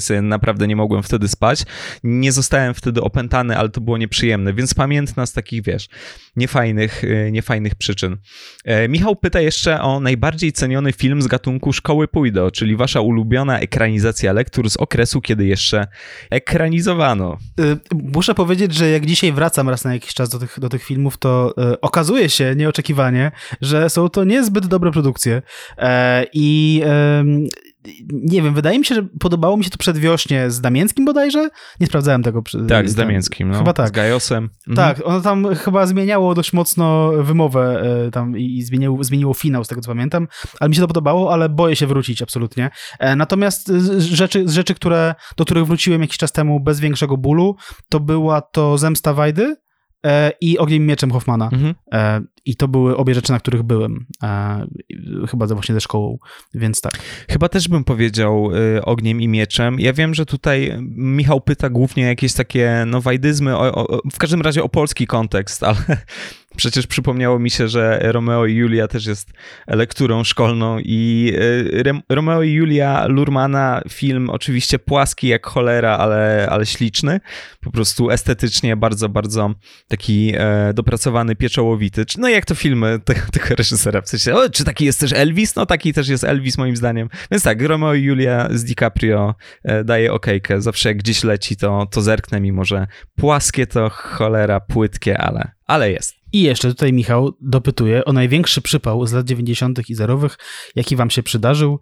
syn, naprawdę nie mogłem wtedy spać. Nie zostałem wtedy opętany, ale to było nieprzyjemne, więc pamiętna z takich, wiesz, niefajnych, e, niefajnych przyczyn. E, Michał pyta jeszcze o najbardziej ceniony film z gatunku Szkoły Pójdo, czyli wasza ulubiona ekranizacja lektur z okresu, kiedy jeszcze ekranizowano. Muszę powiedzieć, że jak dzisiaj wracam raz na jakiś czas do tych, do tych filmów, to okazuje się nieoczekiwanie, że są to niezbyt dobre produkcje. E, I nie wiem, wydaje mi się, że podobało mi się to przedwiośnie z Damięckim bodajże. Nie sprawdzałem tego. Tak, z Damięckim, no. Chyba tak. Z Gajosem. Mhm. Tak, ono tam chyba zmieniało dość mocno wymowę e, tam i zmieniło, zmieniło finał, z tego co pamiętam, ale mi się to podobało, ale boję się wrócić absolutnie. E, natomiast z rzeczy, z rzeczy które, do których wróciłem jakiś czas temu bez większego bólu, to była to Zemsta Wajdy, i Ogniem Mieczem Hoffmana. Mhm. E, I to były obie rzeczy, na których byłem. E, chyba właśnie ze szkołą, więc tak. Chyba też bym powiedział Ogniem i Mieczem. Ja wiem, że tutaj Michał pyta głównie jakieś takie no, wajdyzmy, o, o, w każdym razie o polski kontekst, ale Przecież przypomniało mi się, że Romeo i Julia też jest lekturą szkolną i e, Romeo i Julia Lurmana, film oczywiście płaski jak cholera, ale, ale śliczny. Po prostu estetycznie bardzo, bardzo taki e, dopracowany, pieczołowity. No jak to filmy tego, tego reżysera, w sensie, o, czy taki jest też Elvis? No taki też jest Elvis moim zdaniem. Więc tak, Romeo i Julia z DiCaprio e, daje okejkę, zawsze jak gdzieś leci, to, to zerknę, mimo że płaskie to cholera, płytkie, ale, ale jest. I jeszcze tutaj Michał dopytuje o największy przypał z lat 90. i zerowych, jaki wam się przydarzył.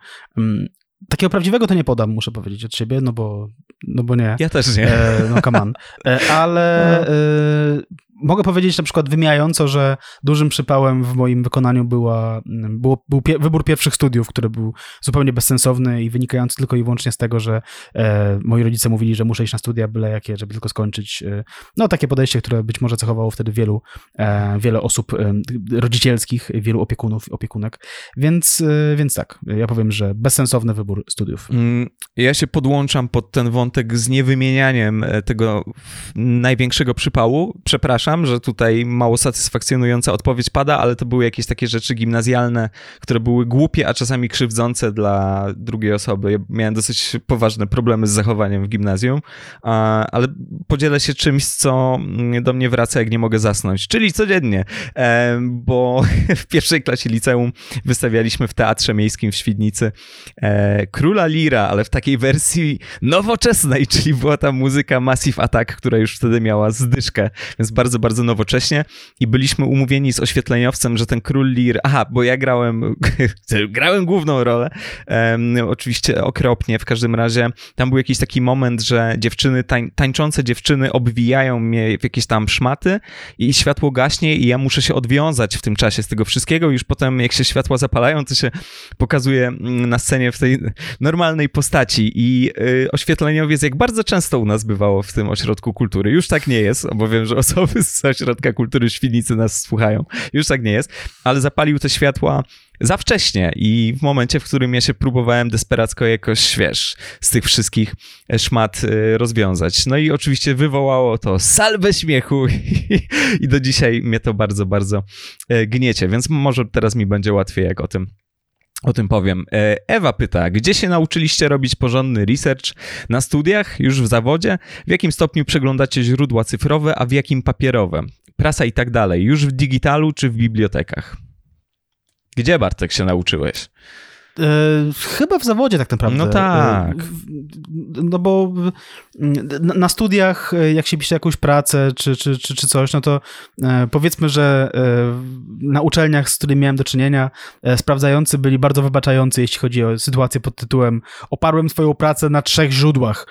Takiego prawdziwego to nie podam, muszę powiedzieć od siebie, no bo, no bo nie. Ja też nie. E, no come on. E, ale no. e, mogę powiedzieć na przykład wymijająco, że dużym przypałem w moim wykonaniu była, mm, było, był pie, wybór pierwszych studiów, który był zupełnie bezsensowny i wynikający tylko i wyłącznie z tego, że e, moi rodzice mówili, że muszę iść na studia byle jakie, żeby tylko skończyć. E, no takie podejście, które być może cechowało wtedy wielu, e, wiele osób e, rodzicielskich, wielu opiekunów, opiekunek. Więc, e, więc tak, ja powiem, że bezsensowny wybór studiów. Mm, ja się podłączam pod ten wątek z niewymienianiem e, tego największego przypału. Przepraszam, że tutaj mało satysfakcjonująca odpowiedź pada, ale to były jakieś takie rzeczy gimnazjalne, które były głupie, a czasami krzywdzące dla drugiej osoby. Ja miałem dosyć poważne problemy z zachowaniem w gimnazjum, ale podzielę się czymś, co do mnie wraca, jak nie mogę zasnąć, czyli codziennie, bo w pierwszej klasie liceum wystawialiśmy w Teatrze Miejskim w Świdnicy e, Króla Lira, ale w takiej wersji nowoczesnej, czyli była tam muzyka Massive Attack, która już wtedy miała zdyszkę, więc bardzo bardzo, bardzo nowocześnie. I byliśmy umówieni z oświetleniowcem, że ten król Lir, aha, bo ja grałem, grałem główną rolę, um, oczywiście okropnie, w każdym razie tam był jakiś taki moment, że dziewczyny, tań, tańczące dziewczyny obwijają mnie w jakieś tam szmaty i światło gaśnie i ja muszę się odwiązać w tym czasie z tego wszystkiego, już potem jak się światła zapalają, to się pokazuje mm, na scenie w tej normalnej postaci i y, oświetleniowiec, jak bardzo często u nas bywało w tym ośrodku kultury, już tak nie jest, bo wiem, że osoby z Ośrodka Kultury Świdnicy nas słuchają. Już tak nie jest, ale zapalił te światła za wcześnie i w momencie, w którym ja się próbowałem desperacko jakoś, wiesz, z tych wszystkich szmat y, rozwiązać. No i oczywiście wywołało to salwę śmiechu i do dzisiaj mnie to bardzo, bardzo e, gniecie, więc może teraz mi będzie łatwiej, jak o tym o tym powiem. E, Ewa pyta, gdzie się nauczyliście robić porządny research? Na studiach, już w zawodzie? W jakim stopniu przeglądacie źródła cyfrowe, a w jakim papierowe? Prasa i tak dalej. Już w digitalu czy w bibliotekach? Gdzie Bartek się nauczyłeś? E, chyba w zawodzie tak naprawdę. No tak. E, no bo na studiach, e, jak się pisze jakąś pracę czy, czy, czy, czy coś, no to powiedzmy, że na uczelniach, z którymi miałem do czynienia, sprawdzający byli bardzo wybaczający, jeśli chodzi o sytuację pod tytułem oparłem swoją pracę na trzech źródłach.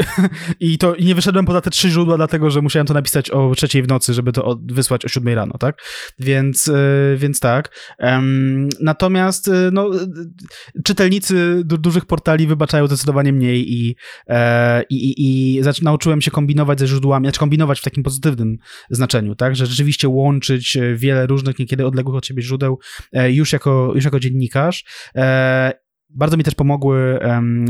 I to i nie wyszedłem poza te trzy źródła, dlatego że musiałem to napisać o trzeciej w nocy, żeby to wysłać o siódmej rano, tak? Więc, więc tak. Natomiast no czytelnicy du dużych portali wybaczają zdecydowanie mniej i, e, i, i, nauczyłem się kombinować ze źródłami, znaczy kombinować w takim pozytywnym znaczeniu, tak, że rzeczywiście łączyć wiele różnych, niekiedy odległych od siebie źródeł e, już jako, już jako dziennikarz. E, bardzo mi też pomogły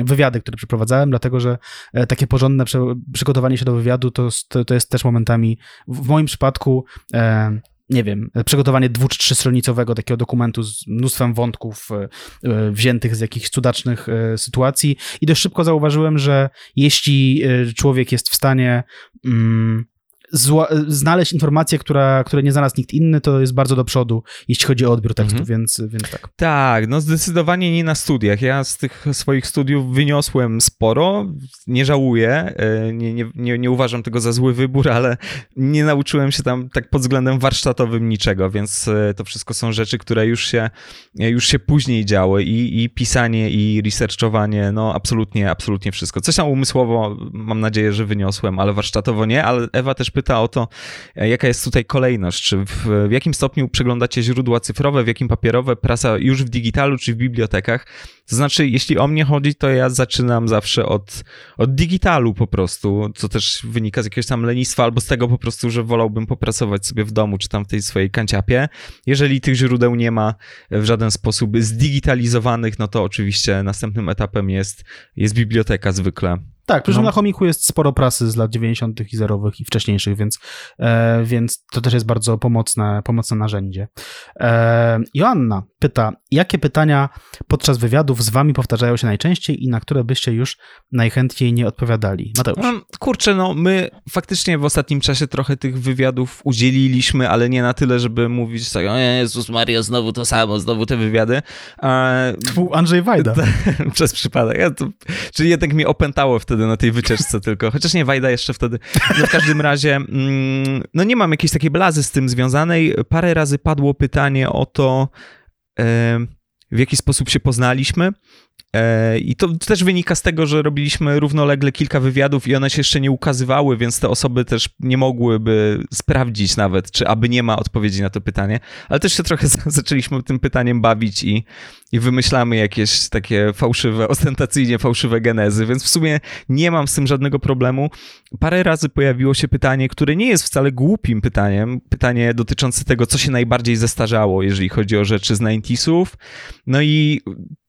wywiady, które przeprowadzałem, dlatego że e, takie porządne przygotowanie się do wywiadu to, to jest też momentami, w moim przypadku, nie wiem, przygotowanie dwu czy trzystronicowego takiego dokumentu z mnóstwem wątków e, e, wziętych z jakichś cudacznych e, sytuacji. I dość szybko zauważyłem, że jeśli człowiek jest w stanie mm, zła, znaleźć informację, która, której nie znalazł nikt inny, to jest bardzo do przodu, jeśli chodzi o odbiór tekstu, mhm. więc, więc tak. Tak, no zdecydowanie nie na studiach. Ja z tych swoich studiów wyniosłem sporo, nie żałuję, e, nie, nie, nie, nie uważam tego za zły wybór, ale nie nauczyłem się tam tak pod względem warsztatowym niczego, więc e, to wszystko są rzeczy, które już się, już się później działy i, i pisanie, i researchowanie, no absolutnie, absolutnie wszystko. Coś tam umysłowo mam nadzieję, że wyniosłem, ale warsztatowo nie, ale Ewa też pyta, pyta o to, e, jaka jest tutaj kolejność, czy w, w jakim stopniu przeglądacie źródła cyfrowe, w jakim papierowe, prasa już w digitalu, czy w bibliotekach. To znaczy, jeśli o mnie chodzi, to ja zaczynam zawsze od, od digitalu po prostu, co też wynika z jakiegoś tam lenistwa, albo z tego po prostu, że wolałbym popracować sobie w domu, czy tam w tej swojej kanciapie. Jeżeli tych źródeł nie ma w żaden sposób zdigitalizowanych, no to oczywiście następnym etapem jest, jest biblioteka zwykle. Tak, przy czym No. na chomiku jest sporo prasy z lat 90. i zerowych i wcześniejszych, więc, e, więc to też jest bardzo pomocne, pomocne narzędzie. E, Joanna pyta, jakie pytania podczas wywiadów z wami powtarzają się najczęściej i na które byście już najchętniej nie odpowiadali? Mateusz. No, kurczę, no my faktycznie w ostatnim czasie trochę tych wywiadów udzieliliśmy, ale nie na tyle, żeby mówić tak, o Jezus Maria, znowu to samo, znowu te wywiady. E, Andrzej Wajda. przez przypadek. Ja to, czyli jednak mnie opętało wtedy na tej wycieczce tylko. Chociaż nie, Wajda jeszcze wtedy. No w każdym razie, mm, no nie mam jakiejś takiej blazy z tym związanej. Parę razy padło pytanie o to, w jaki sposób się poznaliśmy. E, I to też wynika z tego, że robiliśmy równolegle kilka wywiadów i one się jeszcze nie ukazywały, więc te osoby też nie mogłyby sprawdzić nawet, czy aby nie ma odpowiedzi na to pytanie. Ale też się trochę zaczęliśmy tym pytaniem bawić i, i wymyślamy jakieś takie fałszywe, ostentacyjnie fałszywe genezy, więc w sumie nie mam z tym żadnego problemu. Parę razy pojawiło się pytanie, które nie jest wcale głupim pytaniem, pytanie dotyczące tego, co się najbardziej zestarzało, jeżeli chodzi o rzeczy z 90sów. No i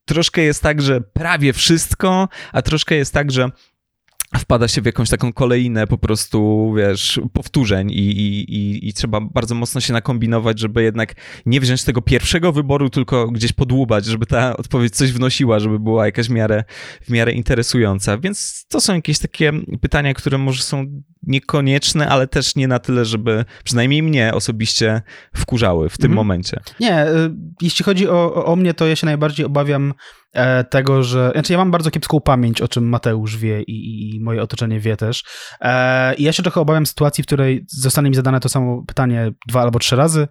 troszkę jest tak, że prawie wszystko, a troszkę jest tak, że wpada się w jakąś taką kolejnę po prostu, wiesz, powtórzeń i, i, i, i trzeba bardzo mocno się nakombinować, żeby jednak nie wziąć tego pierwszego wyboru, tylko gdzieś podłubać, żeby ta odpowiedź coś wnosiła, żeby była jakaś w miarę, w miarę interesująca. Więc to są jakieś takie pytania, które może są niekonieczne, ale też nie na tyle, żeby przynajmniej mnie osobiście wkurzały w tym Mhm. momencie. Nie, y, jeśli chodzi o, o- mnie, to ja się najbardziej obawiam tego, że. Znaczy, ja mam bardzo kiepską pamięć, o czym Mateusz wie i, i, i moje otoczenie wie też. E, I ja się trochę obawiam sytuacji, w której zostanie mi zadane to samo pytanie dwa albo trzy razy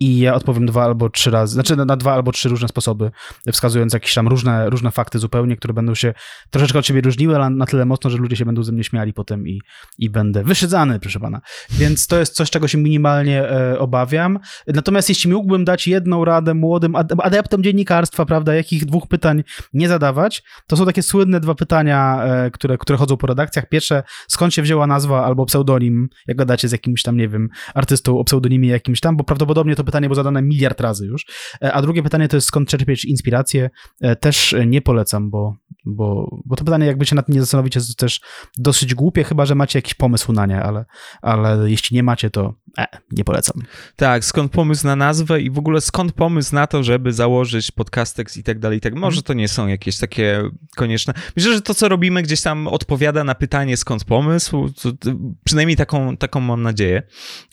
i ja odpowiem dwa albo trzy razy, znaczy na, na dwa albo trzy różne sposoby, wskazując jakieś tam różne, różne fakty zupełnie, które będą się troszeczkę od siebie różniły, ale na tyle mocno, że ludzie się będą ze mnie śmiali potem i, i będę wyszydzany, proszę pana. Więc to jest coś, czego się minimalnie e, obawiam. Natomiast jeśli mógłbym dać jedną radę młodym ad- adeptom dziennikarstwa, prawda, jakich dwóch pytań nie zadawać, to są takie słynne dwa pytania, e, które, które chodzą po redakcjach. Pierwsze, skąd się wzięła nazwa albo pseudonim, jak gadacie z jakimś tam, nie wiem, artystą o pseudonimie jakimś tam, bo prawdopodobnie to pytanie było zadane miliard razy już. E, A drugie pytanie to jest, skąd czerpieć inspirację. E, Też e, nie polecam, bo, bo, bo to pytanie, jakby się nad tym nie zastanowić, jest też dosyć głupie, chyba że macie jakiś pomysł na nie, ale, ale jeśli nie macie, to e, nie polecam. Tak, skąd pomysł na nazwę i w ogóle skąd pomysł na to, żeby założyć podcastex i tak dalej, i tak. Może to nie są jakieś takie konieczne. Myślę, że to, co robimy, gdzieś tam odpowiada na pytanie, skąd pomysł. To, to, przynajmniej taką, taką mam nadzieję,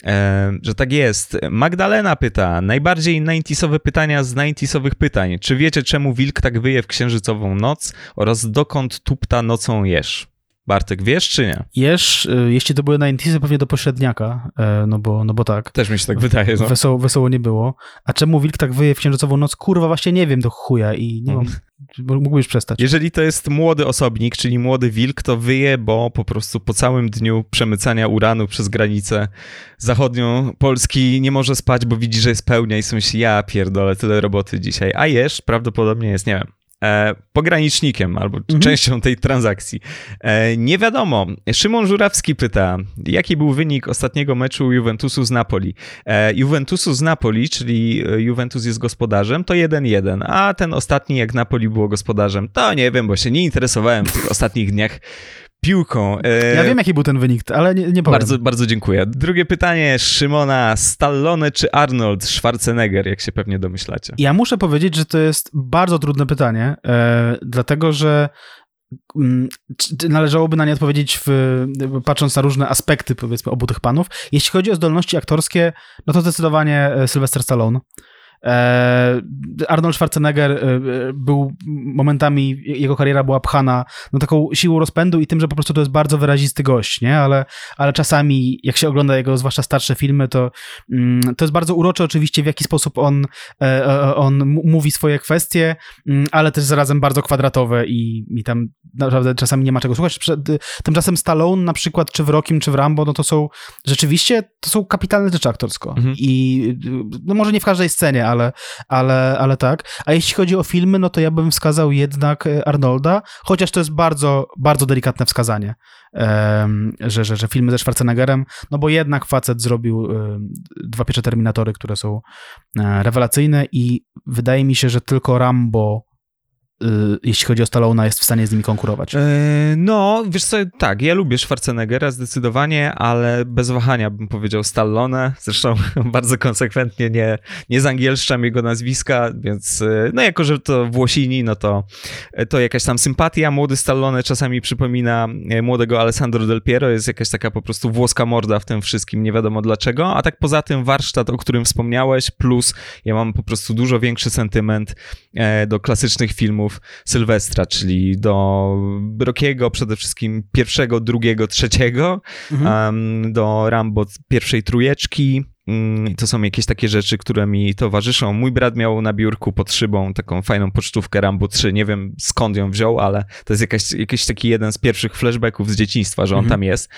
e, że tak jest. Magdalena pyta, najbardziej 90sowe pytania z 90sowych pytań. Czy wiecie, czemu wilk tak wyje w księżycową noc oraz dokąd tupta nocą jesz? Bartek, wiesz czy nie? Jesz, y, jeśli to były na Intisy, pewnie do pośredniaka, e, no bo, no bo tak. Też mi się tak wydaje. No. Wesoło, wesoło nie było. A czemu wilk tak wyje w księżycową noc? Kurwa, właśnie nie wiem do chuja i nie mam... Mógłbyś już przestać. Jeżeli to jest młody osobnik, czyli młody wilk, to wyje, bo po prostu po całym dniu przemycania uranu przez granicę zachodnią Polski nie może spać, bo widzi, że jest pełnia i sobie myśli, ja pierdolę, tyle roboty dzisiaj. A jesz prawdopodobnie jest, nie wiem, pogranicznikiem albo Mhm. częścią tej transakcji. E, nie wiadomo. Szymon Żurawski pyta, jaki był wynik ostatniego meczu Juventusu z Napoli? E, Juventusu z Napoli, czyli e, Juventus jest gospodarzem, to 1-1, a ten ostatni, jak Napoli było gospodarzem, to nie wiem, bo się nie interesowałem w tych ostatnich dniach piłką. E, Ja wiem, jaki był ten wynik, ale nie, nie powiem. bardzo, bardzo dziękuję. Drugie pytanie Szymona, Stallone czy Arnold Schwarzenegger, jak się pewnie domyślacie? Ja muszę powiedzieć, że to jest bardzo trudne pytanie, e, dlatego że mm, należałoby na nie odpowiedzieć w, patrząc na różne aspekty, powiedzmy, obu tych panów. Jeśli chodzi o zdolności aktorskie, no to zdecydowanie e, Sylvester Stallone. E, Arnold Schwarzenegger e, e, był momentami, jego kariera była pchana no, taką siłą rozpędu i tym, że po prostu to jest bardzo wyrazisty gość, nie? Ale, ale czasami, jak się ogląda jego zwłaszcza starsze filmy, to, mm, to jest bardzo urocze oczywiście, w jaki sposób on, on mówi swoje kwestie, mm, ale też zarazem bardzo kwadratowe i, i tam naprawdę czasami nie ma czego słuchać. Tymczasem Stallone na przykład, czy w Rockim, czy w Rambo, no to są rzeczywiście, to są kapitalne rzeczy aktorsko. Mhm. I no może nie w każdej scenie, ale, ale, ale tak. A jeśli chodzi o filmy, no to ja bym wskazał jednak e, Arnolda, chociaż to jest bardzo, bardzo delikatne wskazanie, że, że, że filmy ze Schwarzeneggerem, no bo jednak facet zrobił em, dwa pierwsze Terminatory, które są e, rewelacyjne i wydaje mi się, że tylko Rambo jeśli chodzi o Stallona, jest w stanie z nimi konkurować. E, no, wiesz co, tak, ja lubię Schwarzeneggera zdecydowanie, ale bez wahania bym powiedział Stallone. Zresztą bardzo konsekwentnie nie, nie zangielszczam jego nazwiska, więc e, no jako, że to Włosini, no to, to jakaś tam sympatia. Młody Stallone czasami przypomina e, młodego Alessandro Del Piero, jest jakaś taka po prostu włoska morda w tym wszystkim, nie wiadomo dlaczego. A tak poza tym warsztat, o którym wspomniałeś, plus ja mam po prostu dużo większy sentyment do klasycznych filmów Sylwestra, czyli do Rockiego przede wszystkim pierwszego, drugiego, trzeciego, mhm. um, do Rambo pierwszej trujeczki, to są jakieś takie rzeczy, które mi towarzyszą. Mój brat miał na biurku pod szybą taką fajną pocztówkę Rambo 3. Nie wiem skąd ją wziął, ale to jest jakaś, jakiś taki jeden z pierwszych flashbacków z dzieciństwa, że on mhm. tam jest.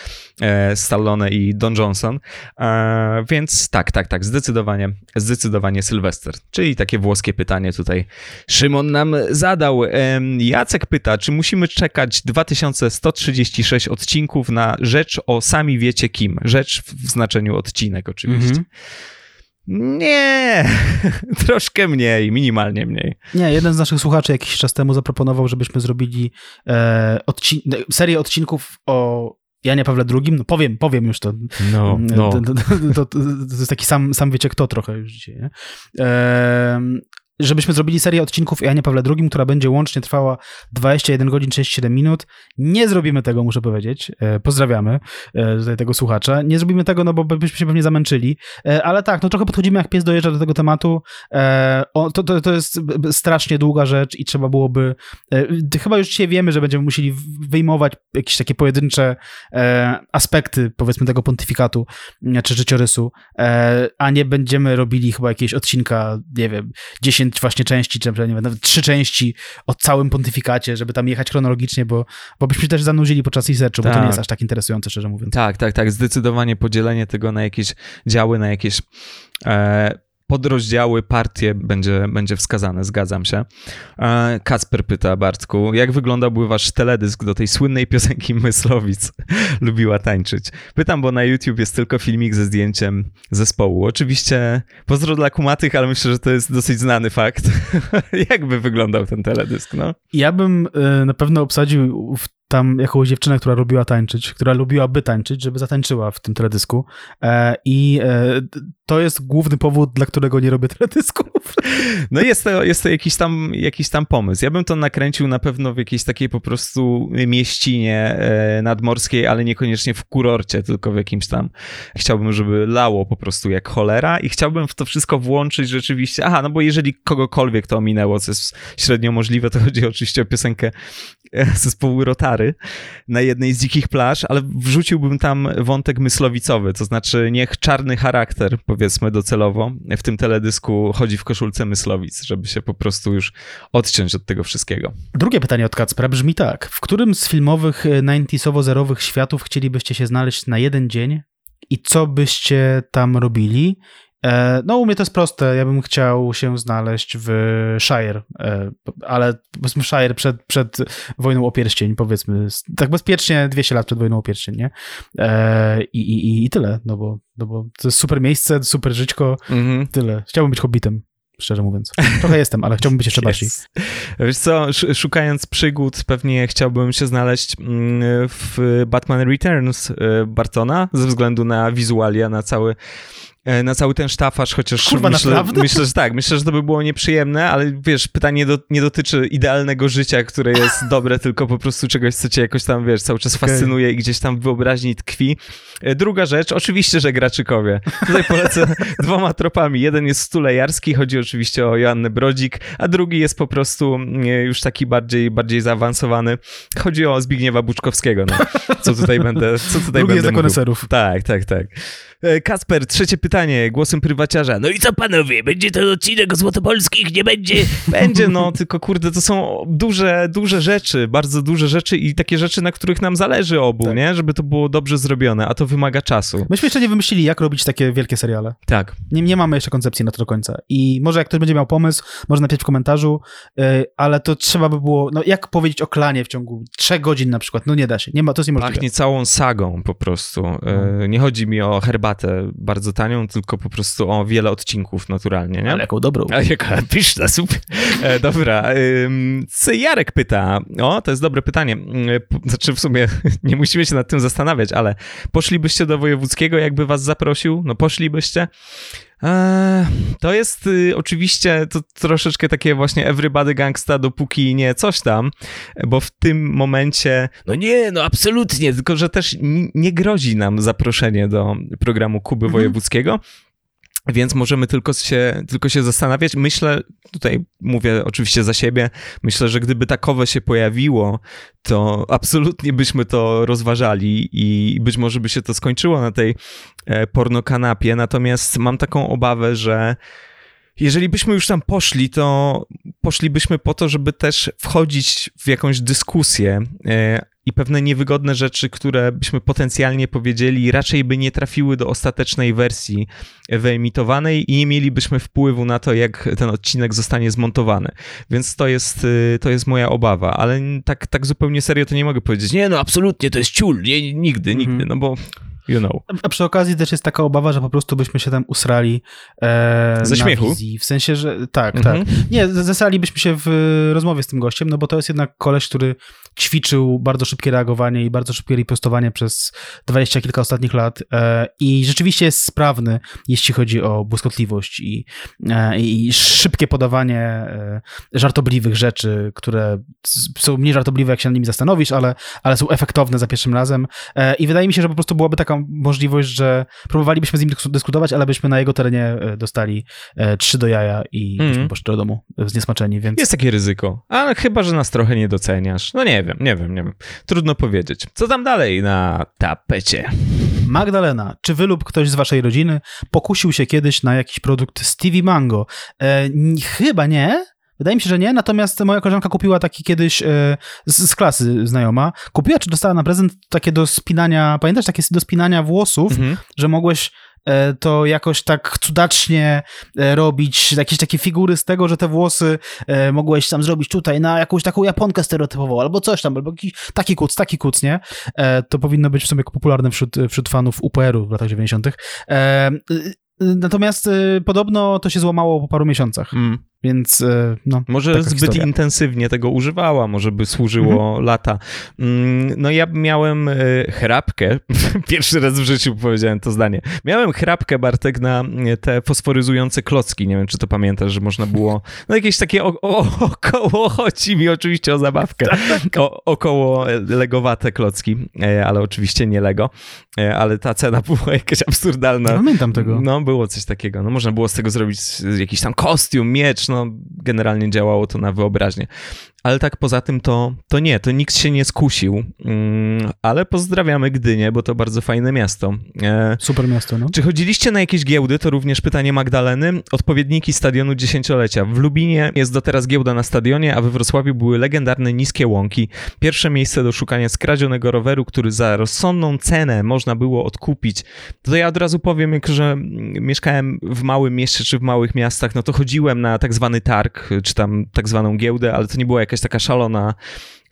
E, Stallone i Don Johnson. E, więc tak, tak, tak, zdecydowanie, zdecydowanie Sylwester. Czyli takie włoskie pytanie tutaj Szymon nam zadał. E, Jacek pyta, czy musimy czekać 2136 odcinków na rzecz o sami wiecie kim? Rzecz w znaczeniu odcinek oczywiście. Mhm. Nie, troszkę mniej, minimalnie mniej. Nie, jeden z naszych słuchaczy jakiś czas temu zaproponował, żebyśmy zrobili e, odcin serię odcinków o Janie Pawle II. No powiem, powiem już to. No, no. To, to, to, to, jest taki sam, sam wiecie kto trochę już dzisiaj. Nie? E, żebyśmy zrobili serię odcinków o Janie Pawle II, która będzie łącznie trwała 21 godzin 37 minut. Nie zrobimy tego, muszę powiedzieć. E, pozdrawiamy e, tutaj tego słuchacza. Nie zrobimy tego, no bo byśmy się pewnie zamęczyli. E, ale tak, no trochę podchodzimy jak pies dojeżdża do tego tematu. To, to, to jest strasznie długa rzecz i trzeba byłoby... Chyba już dzisiaj wiemy, że będziemy musieli wyjmować jakieś takie pojedyncze aspekty, powiedzmy, tego pontyfikatu czy życiorysu, a nie będziemy robili chyba jakiegoś odcinka, nie wiem, 10 10 właśnie części, czy nie wiem, nawet trzy części o całym pontyfikacie, żeby tam jechać chronologicznie, bo, bo byśmy się też zanudzili podczas researchu, tak. bo to nie jest tak. aż tak interesujące, szczerze mówiąc. Tak, tak, tak. Zdecydowanie podzielenie tego na jakieś działy, na jakieś e, podrozdziały, partie będzie, będzie wskazane, zgadzam się. E, Kasper pyta, Bartku, jak wyglądałby wasz teledysk do tej słynnej piosenki Myslowic? Lubiła tańczyć. Pytam, bo na YouTube jest tylko filmik ze zdjęciem zespołu. Oczywiście pozdro dla kumatych, ale myślę, że to jest dosyć znany fakt. jak by wyglądał ten teledysk, no? Ja bym e, na pewno obsadził w tam jakąś dziewczynę, która lubiła tańczyć, która lubiłaby tańczyć, żeby zatańczyła w tym teledysku. E, I e, to jest główny powód, dla którego nie robię teledysków. No jest to, jest to jakiś, tam, jakiś tam pomysł. Ja bym to nakręcił na pewno w jakiejś takiej po prostu mieścinie e, nadmorskiej, ale niekoniecznie w kurorcie, tylko w jakimś tam. Chciałbym, żeby lało po prostu jak cholera i chciałbym w to wszystko włączyć rzeczywiście. Aha, no bo jeżeli kogokolwiek to ominęło, co jest średnio możliwe, to chodzi oczywiście o piosenkę zespołu Rotary na jednej z dzikich plaż, ale wrzuciłbym tam wątek myslowicowy, to znaczy niech czarny charakter, powiedzmy docelowo, w tym teledysku chodzi w koszulce myslowic, żeby się po prostu już odciąć od tego wszystkiego. Drugie pytanie od Kacpra brzmi tak. W którym z filmowych 90sowo-zerowych światów chcielibyście się znaleźć na jeden dzień i co byście tam robili? E, no, u mnie to jest proste. Ja bym chciał się znaleźć w Shire, e, ale Shire przed, przed wojną o pierścień, powiedzmy. Tak bezpiecznie 200 lat przed wojną o pierścień, nie? E, I, i, i tyle, no bo, no bo to jest super miejsce, super żyćko, mhm. tyle. Chciałbym być hobbitem szczerze mówiąc. Trochę jestem, ale chciałbym być jeszcze bardziej. Wiesz co, szukając przygód, pewnie chciałbym się znaleźć mm, w Batman Returns Bartona, ze względu na wizualia, na cały na cały ten sztafaż, chociaż Kurwa, myślę, myślę, że tak, myślę, że to by było nieprzyjemne, ale wiesz, pytanie do, nie dotyczy idealnego życia, które jest dobre, tylko po prostu czegoś, co cię jakoś tam, wiesz, cały czas okay. fascynuje i gdzieś tam w wyobraźni tkwi. E, druga rzecz, oczywiście, że Graczykowie. Tutaj polecę dwoma tropami. Jeden jest stulejarski, chodzi oczywiście o Joannę Brodzik, a drugi jest po prostu e, już taki bardziej, bardziej zaawansowany. Chodzi o Zbigniewa Buczkowskiego, no. Co tutaj będę, co tutaj drugi będę jest dla Tak, tak, tak. E, Kasper, trzecie pytanie, głosem prywaciarza. No i co panowie, będzie to odcinek o Złotopolskich, nie będzie? Będzie, no, tylko kurde, to są duże, duże rzeczy, bardzo duże rzeczy i takie rzeczy, na których nam zależy obu, tak. nie? Żeby to było dobrze zrobione, a to wymaga czasu. Myśmy jeszcze nie wymyślili, jak robić takie wielkie seriale. Tak. Nie, nie mamy jeszcze koncepcji na to do końca i może jak ktoś będzie miał pomysł, może napisać w komentarzu, yy, ale to trzeba by było, no jak powiedzieć o klanie w ciągu trzech godzin na przykład, no nie da się, nie ma, to jest niemożliwe. Pachnie całą sagą po prostu. Yy, nie chodzi mi o herbatę bardzo tanią, tylko po prostu o wiele odcinków naturalnie, nie? Ale jaką dobrą. A jaka pyszna, super. E, dobra, co Jarek pyta, o, to jest dobre pytanie, po- znaczy w sumie nie musimy się nad tym zastanawiać, ale poszlibyście do wojewódzkiego, jakby was zaprosił? No poszlibyście? Eee, to jest y, oczywiście to troszeczkę takie właśnie everybody gangsta, dopóki nie coś tam, bo w tym momencie, no nie, no absolutnie, tylko że też nie grozi nam zaproszenie do programu Kuby Mhm. Wojewódzkiego, więc możemy tylko się, tylko się zastanawiać. Myślę, tutaj mówię oczywiście za siebie, myślę, że gdyby takowe się pojawiło, to absolutnie byśmy to rozważali i być może by się to skończyło na tej e, pornokanapie. Natomiast mam taką obawę, że jeżeli byśmy już tam poszli, to poszlibyśmy po to, żeby też wchodzić w jakąś dyskusję e, i pewne niewygodne rzeczy, które byśmy potencjalnie powiedzieli, raczej by nie trafiły do ostatecznej wersji wyemitowanej i nie mielibyśmy wpływu na to, jak ten odcinek zostanie zmontowany. Więc to jest, y, to jest moja obawa, ale tak, tak zupełnie serio to nie mogę powiedzieć. Nie, no absolutnie, to jest ciul, nie, nigdy, Mhm. nigdy, no bo you know. A przy okazji też jest taka obawa, że po prostu byśmy się tam usrali e, Ze na śmiechu? wizji. W sensie, że tak, Mhm. tak. Nie, zesralibyśmy się w e, rozmowie z tym gościem, no bo to jest jednak koleś, który ćwiczył bardzo szybkie reagowanie i bardzo szybkie ripostowanie przez dwadzieścia kilka ostatnich lat e, i rzeczywiście jest sprawny, jeśli chodzi o błyskotliwość i, e, i szybkie podawanie e, żartobliwych rzeczy, które są mniej żartobliwe, jak się nad nimi zastanowisz, ale, ale są efektowne za pierwszym razem. I wydaje mi się, że po prostu byłaby taka możliwość, że próbowalibyśmy z nim dysku- dyskutować, ale byśmy na jego terenie dostali trzy do jaja i Mhm. byśmy poszli do domu zniesmaczeni, więc... Jest takie ryzyko, ale chyba, że nas trochę nie doceniasz. No nie wiem, nie wiem, nie wiem. Trudno powiedzieć. Co tam dalej na tapecie? Magdalena, czy wy lub ktoś z waszej rodziny pokusił się kiedyś na jakiś produkt Stevie Mango? E, chyba nie. Wydaje mi się, że nie, natomiast moja koleżanka kupiła taki kiedyś e, z, z klasy znajoma. Kupiła czy dostała na prezent takie do spinania, pamiętasz, takie do spinania włosów, Mhm. że mogłeś to jakoś tak cudacznie e, robić, jakieś takie figury z tego, że te włosy e, mogłeś tam zrobić tutaj na jakąś taką japonkę stereotypową, albo coś tam, albo jakiś taki kuc, taki kuc, nie? E, To powinno być w sumie popularne wśród, wśród fanów UPR-u w latach 90. E, y, y, Natomiast y, podobno to się złamało po paru miesiącach, Mm. Więc y, no. Może zbyt historia. intensywnie tego używała, może by służyło lata. Mm, No ja miałem e, chrapkę, pierwszy raz w życiu powiedziałem to zdanie. Miałem chrapkę, Bartek, na e, te fosforyzujące klocki, nie wiem, czy to pamiętasz, że można było, no jakieś takie o, o, około, chodzi mi oczywiście o zabawkę, o, około legowate klocki, e, ale oczywiście nie Lego, e, ale ta cena była jakaś absurdalna. Nie pamiętam tego. No, było coś takiego. No, można było z tego zrobić jakiś tam kostium, miecz, no, generalnie działało to na wyobraźnię. Ale tak poza tym to, to nie, to nikt się nie skusił. Mm, ale pozdrawiamy Gdynię, bo to bardzo fajne miasto. E, Super miasto, no. czy chodziliście na jakieś giełdy? To również pytanie Magdaleny. Odpowiedniki stadionu dziesięciolecia. W Lubinie jest do teraz giełda na stadionie, a we Wrocławiu były legendarne niskie łąki. Pierwsze miejsce do szukania skradzionego roweru, który za rozsądną cenę można było odkupić. To ja od razu powiem, jak że mm, mieszkałem w małym mieście czy w małych miastach, no to chodziłem na tak zwany targ, czy tam tak zwaną giełdę, ale to nie była jakaś taka szalona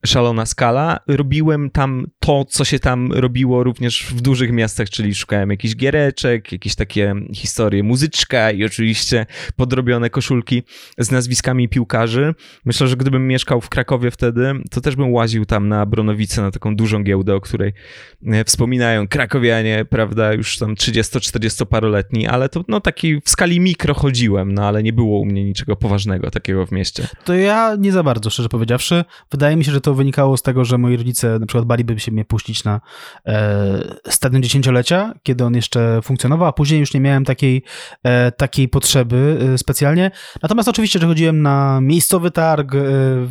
szalona skala. Robiłem tam to, co się tam robiło również w dużych miastach, czyli szukałem jakichś giereczek, jakieś takie historie, muzyczka i oczywiście podrobione koszulki z nazwiskami piłkarzy. Myślę, że gdybym mieszkał w Krakowie wtedy, to też bym łaził tam na Bronowice, na taką dużą giełdę, o której e, wspominają krakowianie, prawda, już tam 30-40 paroletni, ale to no taki w skali mikro chodziłem, no ale nie było u mnie niczego poważnego takiego w mieście. To ja nie za bardzo, szczerze powiedziawszy. Wydaje mi się, że to wynikało z tego, że moi rodzice na przykład baliby się mnie puścić na e, stadion dziesięciolecia, kiedy on jeszcze funkcjonował, a później już nie miałem takiej, e, takiej potrzeby e, specjalnie. Natomiast oczywiście, że chodziłem na miejscowy targ e,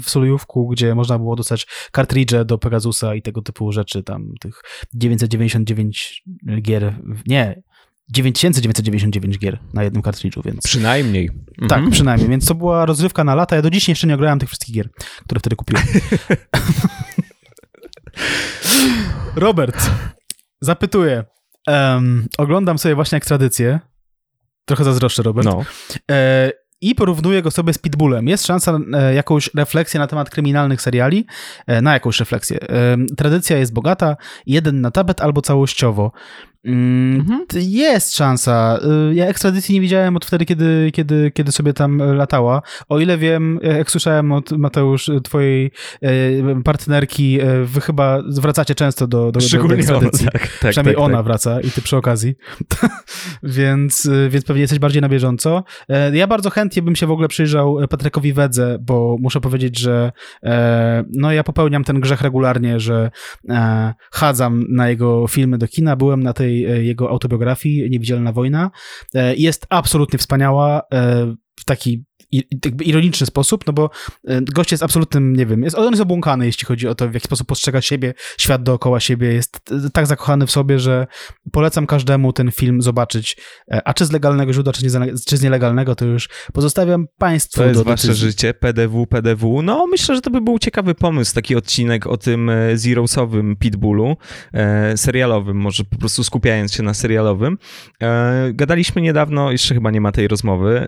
w Solujówku, gdzie można było dostać kartridże do Pegasusa i tego typu rzeczy, tam tych 999 gier, nie, 9999 gier na jednym kartridżu, więc... Przynajmniej. Tak, Mhm. przynajmniej, więc to była rozrywka na lata. Ja do dziś jeszcze nie grałem tych wszystkich gier, które wtedy kupiłem. Robert, zapytuję. Em, oglądam sobie właśnie ekstradycję. Trochę zazdroszczę, Robert. No. E, I porównuję go sobie z Pitbullem. Jest szansa na e, jakąś refleksję na temat kryminalnych seriali? E, na jakąś refleksję. Tradycja jest bogata, jeden na tapet albo całościowo. Mm, mhm. Jest szansa. Y, ja ekstradycji nie widziałem od wtedy, kiedy, kiedy, kiedy sobie tam latała. O ile wiem, jak słyszałem od Mateusz, twojej e, partnerki, e, wy chyba wracacie często do, do, Szczególnie do ekstradycji. Ona, tak, tak, Przynajmniej tak, ona tak. wraca i ty przy okazji. więc, więc pewnie jesteś bardziej na bieżąco. E, ja bardzo chętnie bym się w ogóle przyjrzał Patrykowi Wedze, bo muszę powiedzieć, że no ja popełniam ten grzech regularnie, że chadzam na jego filmy do kina. Byłem na tej jego autobiografii Niewidzialna Wojna. Jest absolutnie wspaniała w taki jakby ironiczny sposób, no bo e, gość jest absolutnym, nie wiem, jest, on jest obłąkany, jeśli chodzi o to, w jaki sposób postrzega siebie, świat dookoła siebie, jest e, tak zakochany w sobie, że polecam każdemu ten film zobaczyć, e, a czy z legalnego źródła, czy, nie, czy z nielegalnego, to już pozostawiam państwu To jest wasze życie, PDW, PDW. No, myślę, że to by był ciekawy pomysł, taki odcinek o tym Zerosowym Pitbullu, serialowym, może po prostu skupiając się na serialowym. Gadaliśmy niedawno, jeszcze chyba nie ma tej rozmowy,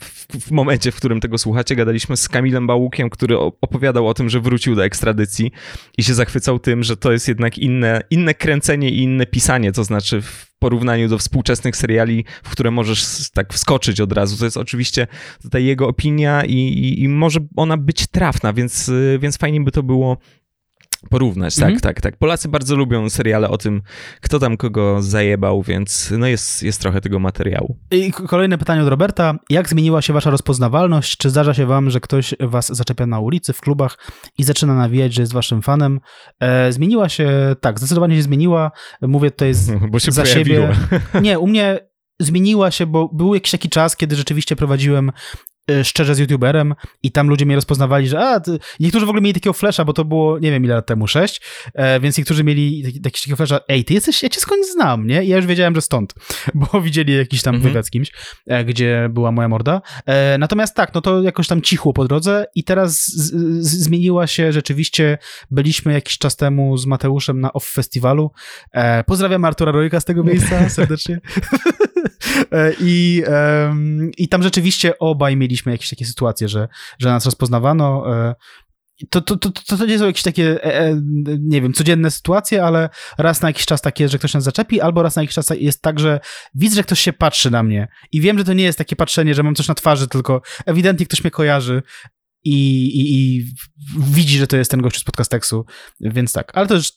w, w momencie, w którym tego słuchacie, gadaliśmy z Kamilem Bałukiem, który opowiadał o tym, że wrócił do ekstradycji i się zachwycał tym, że to jest jednak inne, inne kręcenie i inne pisanie, to znaczy w porównaniu do współczesnych seriali, w które możesz tak wskoczyć od razu. To jest oczywiście tutaj jego opinia i, i, i może ona być trafna, więc, więc fajnie by to było porównać, tak, mhm. tak, tak. Polacy bardzo lubią seriale o tym, kto tam kogo zajebał, więc no jest, jest trochę tego materiału. I kolejne pytanie od Roberta. Jak zmieniła się wasza rozpoznawalność? Czy zdarza się wam, że ktoś was zaczepia na ulicy, w klubach i zaczyna nawijać, że jest waszym fanem? E, zmieniła się, tak, zdecydowanie się zmieniła. Mówię tutaj z, bo się za pojawiło. siebie. Nie, u mnie zmieniła się, bo był jakiś taki czas, kiedy rzeczywiście prowadziłem szczerze z youtuberem i tam ludzie mnie rozpoznawali, że a, ty... niektórzy w ogóle mieli takiego flasha, bo to było, nie wiem ile lat temu, sześć, e, więc niektórzy mieli taki, takiego flasha, ej, ty jesteś, ja cię skądś znam, nie? I ja już wiedziałem, że stąd, bo widzieli jakiś tam mhm. wywiad z kimś, e, gdzie była moja morda. E, natomiast tak, no to jakoś tam cichło po drodze i teraz z, z, zmieniła się rzeczywiście, byliśmy jakiś czas temu z Mateuszem na OFF Festiwalu. Pozdrawiam Artura Rojka z tego miejsca serdecznie. E, I, I tam rzeczywiście obaj mieliśmy jakieś takie sytuacje, że, że nas rozpoznawano. E, to, to, to, to nie są jakieś takie, e, nie wiem, codzienne sytuacje, ale raz na jakiś czas takie, że ktoś nas zaczepi, albo raz na jakiś czas jest tak, że widzę, że ktoś się patrzy na mnie i wiem, że to nie jest takie patrzenie, że mam coś na twarzy, tylko ewidentnie ktoś mnie kojarzy i, i, i, widzi, że to jest ten gość z podcasteksu, więc tak. Ale to już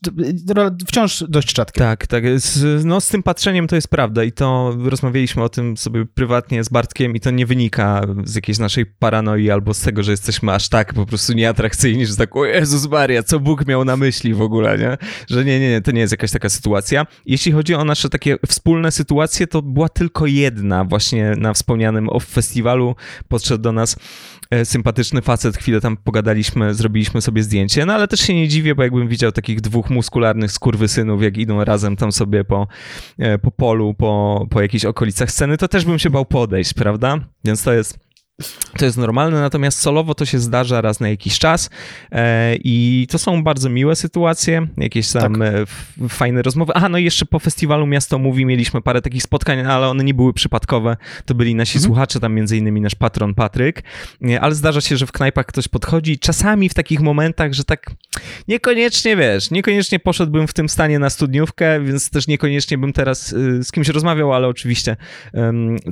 wciąż dość rzadkie. Tak, tak. Z, no z tym patrzeniem to jest prawda i to rozmawialiśmy o tym sobie prywatnie z Bartkiem i to nie wynika z jakiejś naszej paranoi albo z tego, że jesteśmy aż tak po prostu nieatrakcyjni, że tak, o Jezus Maria, co Bóg miał na myśli w ogóle, nie? Że nie, nie, nie, to nie jest jakaś taka sytuacja. Jeśli chodzi o nasze takie wspólne sytuacje, to była tylko jedna właśnie na wspomnianym off festiwalu. Podszedł do nas sympatyczny facet, chwilę tam pogadaliśmy, zrobiliśmy sobie zdjęcie, no ale też się nie dziwię, bo jakbym widział takich dwóch muskularnych skurwysynów, jak idą razem tam sobie po, e, po polu, po, po jakichś okolicach sceny, to też bym się bał podejść, prawda? Więc to jest to jest normalne, natomiast solowo to się zdarza raz na jakiś czas e, i to są bardzo miłe sytuacje, jakieś tam tak. e, fajne rozmowy. A, no i jeszcze po festiwalu Miasto Mówi mieliśmy parę takich spotkań, ale one nie były przypadkowe. To byli nasi mhm. słuchacze, tam między innymi nasz patron Patryk, e, ale zdarza się, że w knajpach ktoś podchodzi czasami w takich momentach, że tak niekoniecznie, wiesz, niekoniecznie poszedłbym w tym stanie na studniówkę, więc też niekoniecznie bym teraz z kimś rozmawiał, ale oczywiście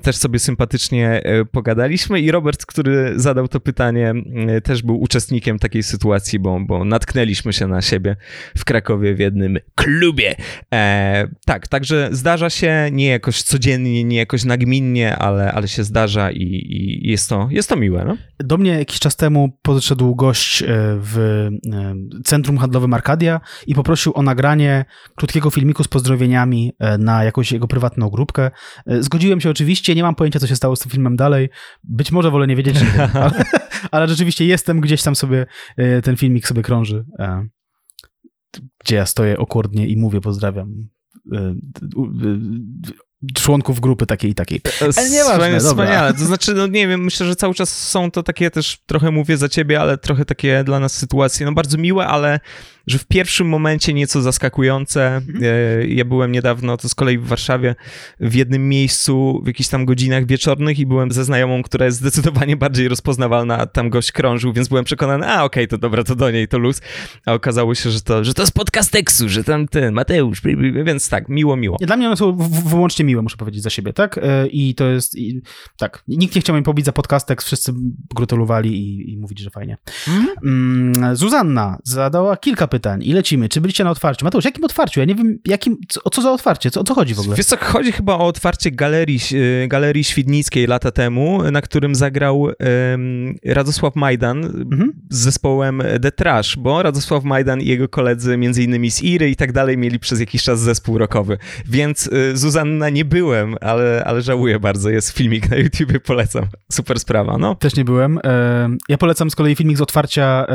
też sobie sympatycznie pogadaliśmy i Robert, który zadał to pytanie, mm, też był uczestnikiem takiej sytuacji, bo, bo natknęliśmy się na siebie w Krakowie w jednym klubie. E, tak, także zdarza się nie jakoś codziennie, nie jakoś nagminnie, ale, ale się zdarza i, i jest, to, jest to miłe. No? Do mnie jakiś czas temu podszedł gość e, w e, Centrum Handlowym Arkadia i poprosił o nagranie krótkiego filmiku z pozdrowieniami e, na jakąś jego prywatną grupkę. Zgodziłem się oczywiście, nie mam pojęcia, co się stało z tym filmem dalej. Być może wolę nie wiedzieć, nie ale, ale, rzeczywiście jestem gdzieś tam sobie, e, ten filmik sobie krąży, e, gdzie ja stoję okordnie i mówię pozdrawiam. E, członków grupy takiej i takiej. Ale nieważne, Wspaniale, to znaczy, no nie wiem, myślę, że cały czas są to takie też, trochę mówię za ciebie, ale trochę takie dla nas sytuacje, no bardzo miłe, ale że w pierwszym momencie nieco zaskakujące. Mhm. E, ja byłem niedawno, to z kolei w Warszawie, w jednym miejscu, w jakichś tam godzinach wieczornych i byłem ze znajomą, która jest zdecydowanie bardziej rozpoznawalna, tam gość krążył, więc byłem przekonany, a okej, okay, to dobra, to do niej, to luz. A okazało się, że to, że to z podcasteksu, że tam ten Mateusz, więc tak, miło, miło. Dla mnie one są wyłącznie miłe, muszę powiedzieć za siebie, tak? E, I to jest, i, tak, nikt nie chciał mi pobić za podcastek, wszyscy gratulowali i, i mówić, że fajnie. Mhm. Mm, Zuzanna zadała kilka pytań pytań i lecimy. Czy byliście na otwarciu? Mateusz, jakim otwarciu? Ja nie wiem, jakim, co, o co za otwarcie? Co, o co chodzi w ogóle? Wiesz co, chodzi chyba o otwarcie galerii, y, galerii Świdnickiej lata temu, na którym zagrał um, Radosław Majdan mhm. z zespołem The Trash, bo Radosław Majdan i jego koledzy, między innymi z Iry i tak dalej, mieli przez jakiś czas zespół rockowy. Więc y, Zuzanna nie byłem, ale, ale żałuję bardzo. Jest filmik na YouTubie, polecam. Super sprawa, no. Też nie byłem. Ja polecam z kolei filmik z otwarcia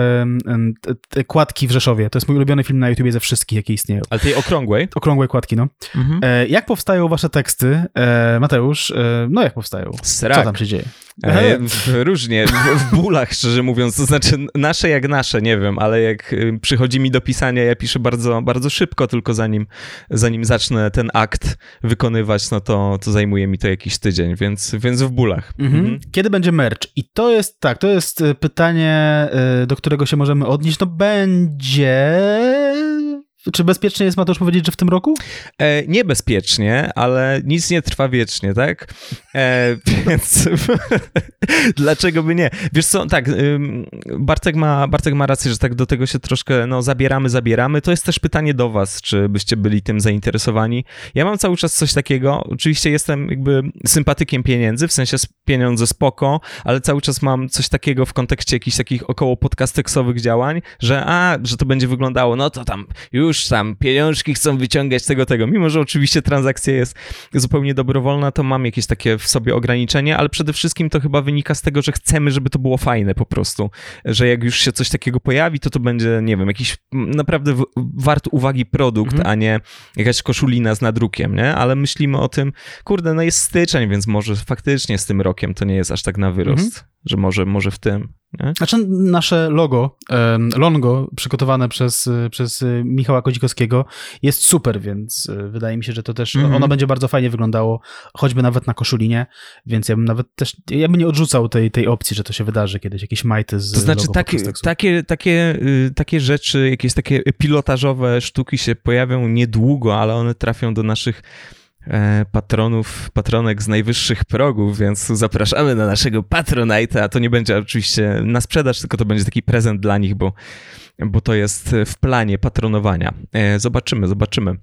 kładki w Rzeszowie. To jest mój ulubiony film na YouTubie ze wszystkich, jakie istnieją. Ale tej okrągłej? Okrągłej kładki, no. Mhm. E, jak powstają wasze teksty, e, Mateusz? E, no jak powstają? Srak. Co tam się dzieje? E, różnie, w, w, bólach, szczerze mówiąc, to znaczy nasze jak nasze, nie wiem, ale jak y, przychodzi mi do pisania, ja piszę bardzo, bardzo szybko, tylko zanim, zanim zacznę ten akt wykonywać, no to, to zajmuje mi to jakiś tydzień, więc, więc w bólach. Mhm. Mhm. Kiedy będzie merch? I to jest, tak, to jest y, pytanie, y, do którego się możemy odnieść, no będzie czy bezpiecznie jest Mateusz powiedzieć, że w tym roku? E, niebezpiecznie, ale nic nie trwa wiecznie, tak? E, więc dlaczego by nie? Wiesz co, tak, Bartek ma, Bartek ma rację, że tak do tego się troszkę no, zabieramy, zabieramy. To jest też pytanie do was, czy byście byli tym zainteresowani. Ja mam cały czas coś takiego, oczywiście jestem jakby sympatykiem pieniędzy, w sensie pieniądze spoko, ale cały czas mam coś takiego w kontekście jakichś takich około podcasteksowych działań, że a, że to będzie wyglądało, no to tam już tam pieniążki chcą wyciągać tego, tego. Mimo, że oczywiście transakcja jest zupełnie dobrowolna, to mam jakieś takie w sobie ograniczenie, ale przede wszystkim to chyba wynika z tego, że chcemy, żeby to było fajne po prostu. Że jak już się coś takiego pojawi, to to będzie, nie wiem, jakiś naprawdę wart uwagi produkt, mhm. a nie jakaś koszulina z nadrukiem, nie? Ale myślimy o tym, kurde, no jest styczeń, więc może faktycznie z tym rokiem to nie jest aż tak na wyrost. Mhm że może, może w tym. Nie? Znaczy nasze logo, longo przygotowane przez, przez Michała Kodzikowskiego jest super, więc e, wydaje mi się, że to też, -hmm. ono będzie bardzo fajnie wyglądało, choćby nawet na koszulinie, więc ja bym nawet też, ja bym nie odrzucał tej, tej opcji, że to się wydarzy kiedyś, jakieś majty z To znaczy takie, takie, takie, y, takie rzeczy, jakieś takie pilotażowe sztuki się pojawią niedługo, ale one trafią do naszych patronów, patronek z najwyższych progów, więc zapraszamy na naszego Patronite'a. To nie będzie oczywiście na sprzedaż, tylko to będzie taki prezent dla nich, bo bo to jest w planie patronowania. E, zobaczymy, zobaczymy.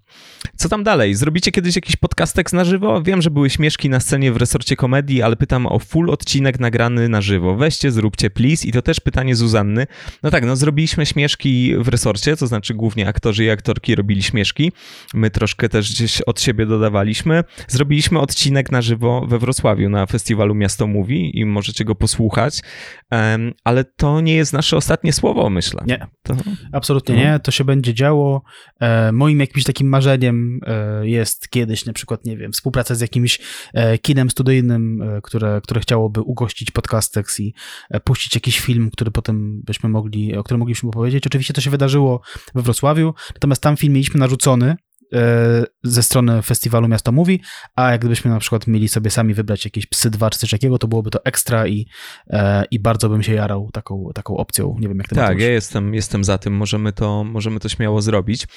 Co tam dalej? Zrobicie kiedyś jakiś podcastek na żywo? Wiem, że były śmieszki na scenie w resorcie komedii, ale pytam o full odcinek nagrany na żywo. Weźcie, zróbcie, please. I to też pytanie Zuzanny. No tak, no zrobiliśmy śmieszki w resorcie, to znaczy głównie aktorzy i aktorki robili śmieszki. My troszkę też gdzieś od siebie dodawaliśmy. Zrobiliśmy odcinek na żywo we Wrocławiu na festiwalu Miasto Mówi i możecie go posłuchać, ale to nie jest nasze ostatnie słowo, myślę. Nie. To... Absolutnie nie, to się będzie działo. E, moim jakimś takim marzeniem e, jest kiedyś na przykład, nie wiem, współpraca z jakimś e, kinem studyjnym, e, które, które chciałoby ugościć Podcastex i e, puścić jakiś film, który potem byśmy mogli, o którym mogliśmy powiedzieć. Oczywiście to się wydarzyło we Wrocławiu, natomiast tam film mieliśmy narzucony ze strony festiwalu Miasto Mówi, a jak gdybyśmy na przykład mieli sobie sami wybrać jakieś psy dwa czy coś takiego, to byłoby to ekstra i, e, i bardzo bym się jarał taką, taką opcją. Nie wiem, jak ty Tak, ja jestem, jestem za tym, możemy to, możemy to śmiało zrobić.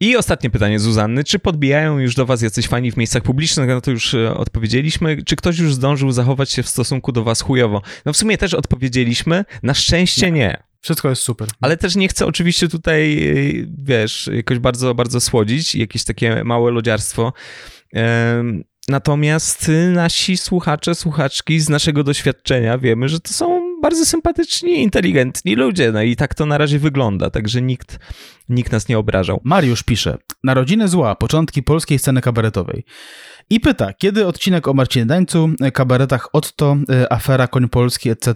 I ostatnie pytanie Zuzanny. Czy podbijają już do was jacyś fani w miejscach publicznych? No to już e, odpowiedzieliśmy. Czy ktoś już zdążył zachować się w stosunku do was chujowo? No w sumie też odpowiedzieliśmy. Na szczęście nie. nie. Wszystko jest super. Ale też nie chcę oczywiście tutaj, wiesz, jakoś bardzo, bardzo słodzić, jakieś takie małe lodziarstwo. Natomiast nasi słuchacze, słuchaczki z naszego doświadczenia wiemy, że to są bardzo sympatyczni, inteligentni ludzie. No i tak to na razie wygląda, także nikt, nikt nas nie obrażał. Mariusz pisze: Narodziny zła, początki polskiej sceny kabaretowej. I pyta, kiedy odcinek o Marcinie Dańcu, kabaretach Otto, e, afera Koń Polski, etc.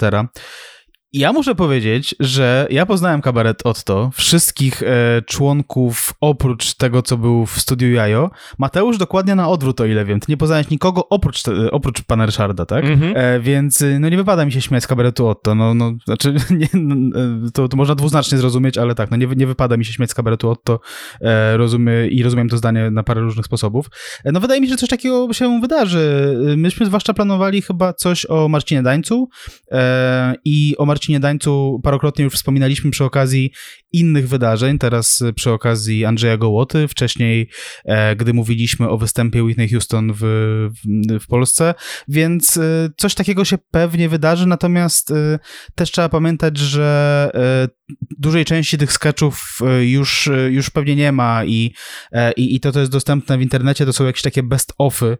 Ja muszę powiedzieć, że ja poznałem kabaret Otto, wszystkich e, członków oprócz tego, co był w studiu Jajo. Mateusz dokładnie na odwrót, o ile wiem. Ty nie poznałeś nikogo oprócz, te, oprócz pana Ryszarda, tak? Mhm. E, więc y, no nie wypada mi się śmiać z kabaretu Otto. No, no, znaczy, nie, no, e, to, to można dwuznacznie zrozumieć, ale tak, no nie, nie wypada mi się śmiać z kabaretu Otto e, rozumie, i rozumiem to zdanie na parę różnych sposobów. E, no wydaje mi się, że coś takiego się wydarzy. E, Myśmy zwłaszcza planowali chyba coś o Marcinie Dańcu e, i o Marcinie Dańcu parokrotnie już wspominaliśmy przy okazji innych wydarzeń, teraz e, przy okazji Andrzeja Gołoty, wcześniej e, gdy mówiliśmy o występie Whitney Houston w, w, w Polsce, więc e, coś takiego się pewnie wydarzy, natomiast e, też trzeba pamiętać, że e, dużej części tych sketchów już, już pewnie nie ma i, e, i, i to, co jest dostępne w internecie, to są jakieś takie best-offy,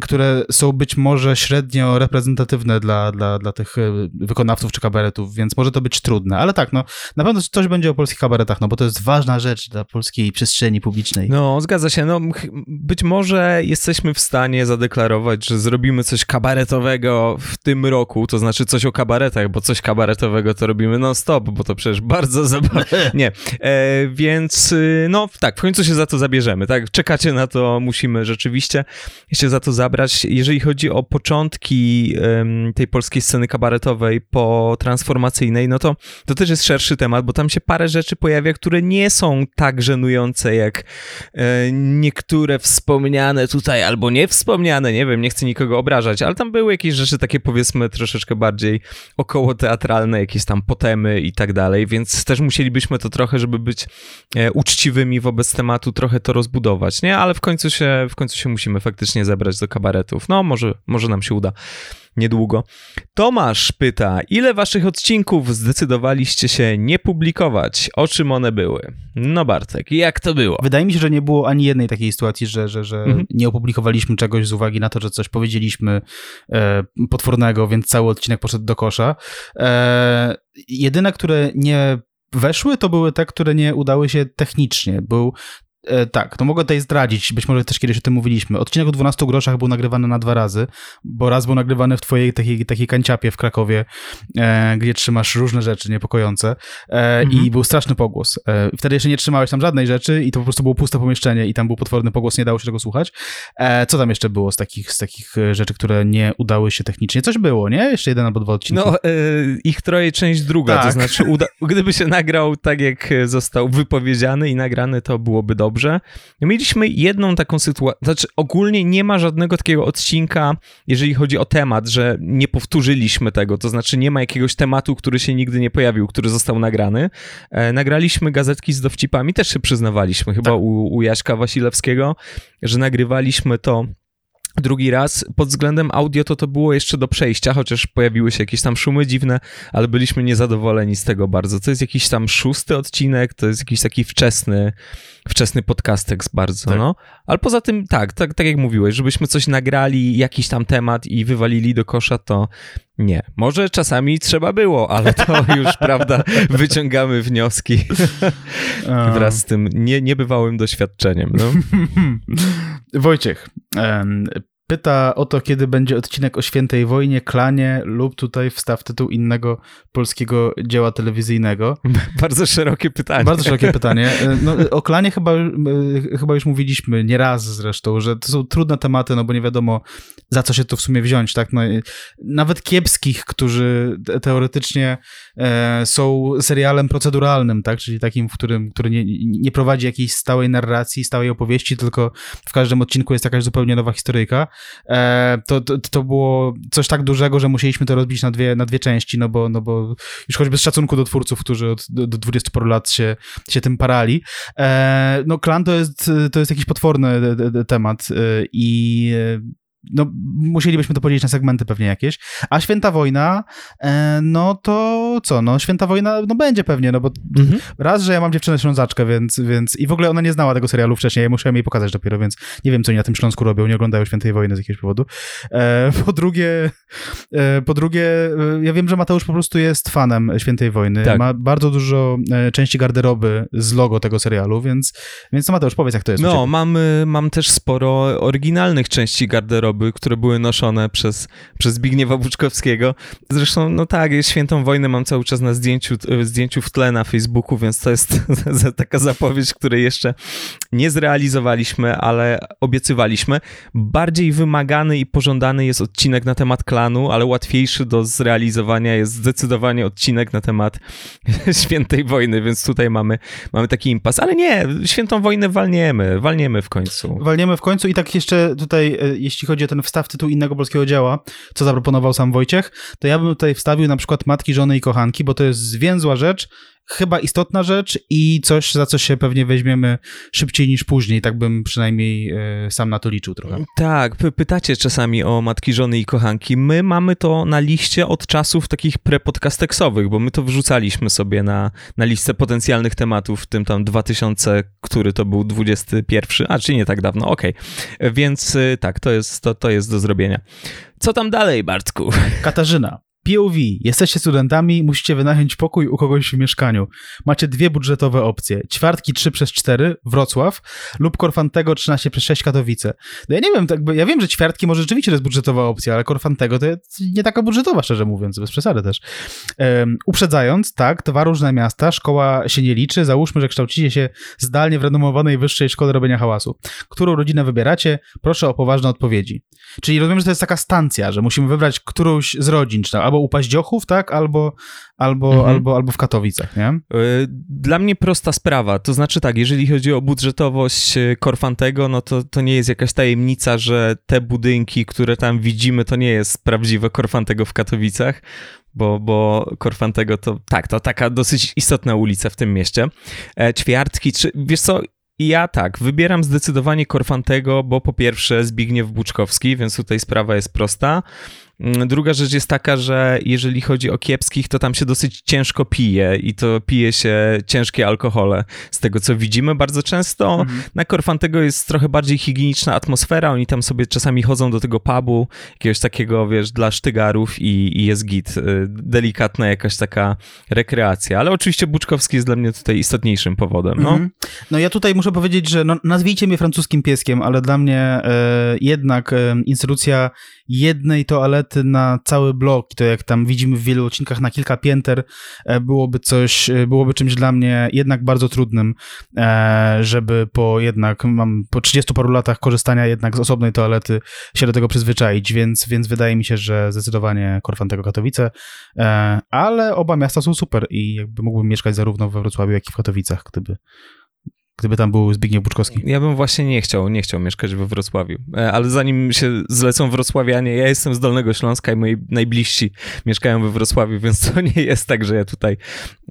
które są być może średnio reprezentatywne dla, dla, dla tych wykonawców czy kabaretów, więc może to być trudne, ale tak, no na pewno coś będzie o polskich kabaretach, no bo to jest ważna rzecz dla polskiej przestrzeni publicznej. No, zgadza się. No, być może jesteśmy w stanie zadeklarować, że zrobimy coś kabaretowego w tym roku, to znaczy coś o kabaretach, bo coś kabaretowego to robimy non-stop, bo to przecież bardzo zabawne. Nie, e, więc y, no tak, w końcu się za to zabierzemy, tak? Czekacie na to, musimy rzeczywiście się za to zabrać. Jeżeli chodzi o początki em, tej polskiej sceny kabaretowej po transformacyjnej, no to to też jest szerszy temat, bo tam się parę rzeczy pojawia, które nie są tak żenujące jak e, niektóre wspomniane tutaj, albo nie wspomniane, nie wiem, nie chcę nikogo obrażać, ale tam były jakieś rzeczy takie powiedzmy troszeczkę bardziej około teatralne, jakieś tam potemy i tak dalej, więc też musielibyśmy to trochę, żeby być e, uczciwymi wobec tematu, trochę to rozbudować, nie? Ale w końcu się, w końcu się musimy faktycznie zebrać do kabaretów. No, może, może nam się uda niedługo. Tomasz pyta, ile waszych odcinków zdecydowaliście się nie publikować? O czym one były? No Bartek, jak to było? Wydaje mi się, że nie było ani jednej takiej sytuacji, że, że, że Mhm. nie opublikowaliśmy czegoś z uwagi na to, że coś powiedzieliśmy e, potwornego, więc cały odcinek poszedł do kosza. E, jedyne, które nie weszły, to były te, które nie udały się technicznie. Był E, tak, to mogę tutaj zdradzić, być może też kiedyś o tym mówiliśmy. Odcinek o 12 groszach był nagrywany na dwa razy, bo raz był nagrywany w twojej takiej, takiej kanciapie w Krakowie, e, gdzie trzymasz różne rzeczy niepokojące e, Mhm. i był straszny pogłos. E, wtedy jeszcze nie trzymałeś tam żadnej rzeczy i to po prostu było puste pomieszczenie i tam był potworny pogłos, nie dało się tego słuchać. E, co tam jeszcze było z takich, z takich e, rzeczy, które nie udały się technicznie? Coś było, nie? Jeszcze jeden albo dwa odcinki. No, ich troje, część druga, to Tak. znaczy, uda, gdyby się nagrał tak, jak został wypowiedziany i nagrany, to byłoby dobrze. Mieliśmy jedną taką sytuację, znaczy ogólnie nie ma żadnego takiego odcinka, jeżeli chodzi o temat, że nie powtórzyliśmy tego, to znaczy nie ma jakiegoś tematu, który się nigdy nie pojawił, który został nagrany. E, nagraliśmy gazetki z dowcipami, też się przyznawaliśmy, chyba Tak. u, u Jaśka Wasilewskiego, że nagrywaliśmy to Drugi raz pod względem audio to to było jeszcze do przejścia, chociaż pojawiły się jakieś tam szumy dziwne, ale byliśmy niezadowoleni z tego bardzo. To jest jakiś tam szósty odcinek, to jest jakiś taki wczesny, wczesny podcastek bardzo, Tak. no. Ale poza tym tak, tak, tak jak mówiłeś, żebyśmy coś nagrali, jakiś tam temat i wywalili do kosza, to nie. Może czasami trzeba było, ale to już, prawda, wyciągamy wnioski wraz z tym nie, niebywałym doświadczeniem, no. Wojciech pyta o to, kiedy będzie odcinek o świętej wojnie, klanie lub tutaj wstaw tytuł innego polskiego dzieła telewizyjnego. Bardzo szerokie pytanie. Bardzo szerokie pytanie. No, o klanie chyba, e, chyba już mówiliśmy nieraz zresztą, że to są trudne tematy, no bo nie wiadomo za co się to w sumie wziąć, tak? No, nawet kiepskich, którzy te- teoretycznie e, są serialem proceduralnym, tak? Czyli takim, w którym, który nie, nie prowadzi jakiejś stałej narracji, stałej opowieści, tylko w każdym odcinku jest jakaś zupełnie nowa historyjka. E, to, to, to było coś tak dużego, że musieliśmy to rozbić na dwie, na dwie części, no bo, no bo już choćby z szacunku do twórców, którzy od do, do 20 paru lat się, się tym parali. E, no klan to jest, to jest jakiś potworny d- temat e, i e, no, musielibyśmy to podzielić na segmenty pewnie jakieś. A Święta Wojna, e, no to co, no Święta Wojna, no będzie pewnie, no bo Mhm. raz, że ja mam dziewczynę Ślązaczkę, więc, więc i w ogóle ona nie znała tego serialu wcześniej, ja musiałem jej pokazać dopiero, więc nie wiem, co oni na tym Śląsku robią, nie oglądają Świętej Wojny z jakiegoś powodu. E, po drugie, e, po drugie, ja wiem, że Mateusz po prostu jest fanem Świętej Wojny, Tak. ma bardzo dużo części garderoby z logo tego serialu, więc, więc to Mateusz, powiedz, jak to jest No, mam, y, mam też sporo oryginalnych części garderoby wyroby, które były noszone przez, przez Zbigniewa Buczkowskiego. Zresztą, no tak, Świętą Wojnę mam cały czas na zdjęciu, zdjęciu w tle na Facebooku, więc to jest taka zapowiedź, której jeszcze nie zrealizowaliśmy, ale obiecywaliśmy. Bardziej wymagany i pożądany jest odcinek na temat klanu, ale łatwiejszy do zrealizowania jest zdecydowanie odcinek na temat Świętej Wojny, więc tutaj mamy, mamy taki impas. Ale nie, Świętą Wojnę walniemy, walniemy w końcu. Walniemy w końcu i tak jeszcze tutaj, e, jeśli chodzi o ten wstaw tytuł innego polskiego dzieła, co zaproponował sam Wojciech, to ja bym tutaj wstawił na przykład Matki, Żony i Kochanki, bo to jest zwięzła rzecz, chyba istotna rzecz i coś, za co się pewnie weźmiemy szybciej niż później. Tak bym przynajmniej e, sam na to liczył trochę. Tak, pytacie czasami o matki, żony i kochanki. My mamy to na liście od czasów takich prepodcasteksowych, bo my to wrzucaliśmy sobie na, na listę potencjalnych tematów, w tym tam 2000, który to był 21, a czy nie tak dawno, okej. Okay. Więc y, tak, to jest, to, to jest do zrobienia. Co tam dalej, Bartku? Katarzyna. POV. Jesteście studentami, musicie wynająć pokój u kogoś w mieszkaniu. Macie dwie budżetowe opcje. Ćwiartki 3 przez 4 Wrocław lub Korfantego 13 przez 6 Katowice. No ja nie wiem, tak, ja wiem, że ćwiartki może rzeczywiście to jest budżetowa opcja, ale Korfantego to nie taka budżetowa, szczerze mówiąc, bez przesady też. Um, uprzedzając, tak, dwa różne miasta, szkoła się nie liczy, załóżmy, że kształcicie się zdalnie w renomowanej wyższej szkole robienia hałasu. Którą rodzinę wybieracie? Proszę o poważne odpowiedzi. Czyli rozumiem, że to jest taka stancja, że musimy wybrać którąś z rodzin, czy tam, albo u Paździochów, tak, albo, albo, mhm. albo, albo w Katowicach, nie? E, dla mnie prosta sprawa, to znaczy tak, jeżeli chodzi o budżetowość e, Korfantego, no to, to nie jest jakaś tajemnica, że te budynki, które tam widzimy, to nie jest prawdziwe Korfantego w Katowicach, bo, bo Korfantego to tak, to taka dosyć istotna ulica w tym mieście. E, ćwiartki, czy wiesz co, ja tak, wybieram zdecydowanie Korfantego, bo po pierwsze Zbigniew Buczkowski, więc tutaj sprawa jest prosta. Mm, druga rzecz jest taka, że jeżeli chodzi o kiepskich, to tam się dosyć ciężko pije i to pije się ciężkie alkohole. Z tego co widzimy bardzo często. Mhm. Na Korfantego jest trochę bardziej higieniczna atmosfera. Oni tam sobie czasami chodzą do tego pubu, jakiegoś takiego, wiesz, dla sztygarów i, i jest git. Y, delikatna jakaś taka rekreacja. Ale oczywiście Buczkowski jest dla mnie tutaj istotniejszym powodem. No, mhm. no ja tutaj muszę powiedzieć, że no, nazwijcie mnie francuskim pieskiem, ale dla mnie e, jednak e, instytucja jednej toalety na cały blok, to jak tam widzimy w wielu odcinkach na kilka pięter, e, byłoby coś, e, byłoby czymś dla mnie jednak bardzo trudnym, e, żeby po jednak, mam po 30 paru latach korzystania jednak z osobnej toalety się do tego przyzwyczaić, więc, więc wydaje mi się, że zdecydowanie Korfantego Katowice, ale oba miasta są super i jakby mógłbym mieszkać zarówno we Wrocławiu, jak i w Katowicach, gdyby gdyby tam był Zbigniew Buczkowski. Ja bym właśnie nie chciał, nie chciał mieszkać we Wrocławiu. E, ale zanim się zlecą wrocławianie, ja jestem z Dolnego Śląska i moi najbliżsi mieszkają we Wrocławiu, więc to nie jest tak, że ja tutaj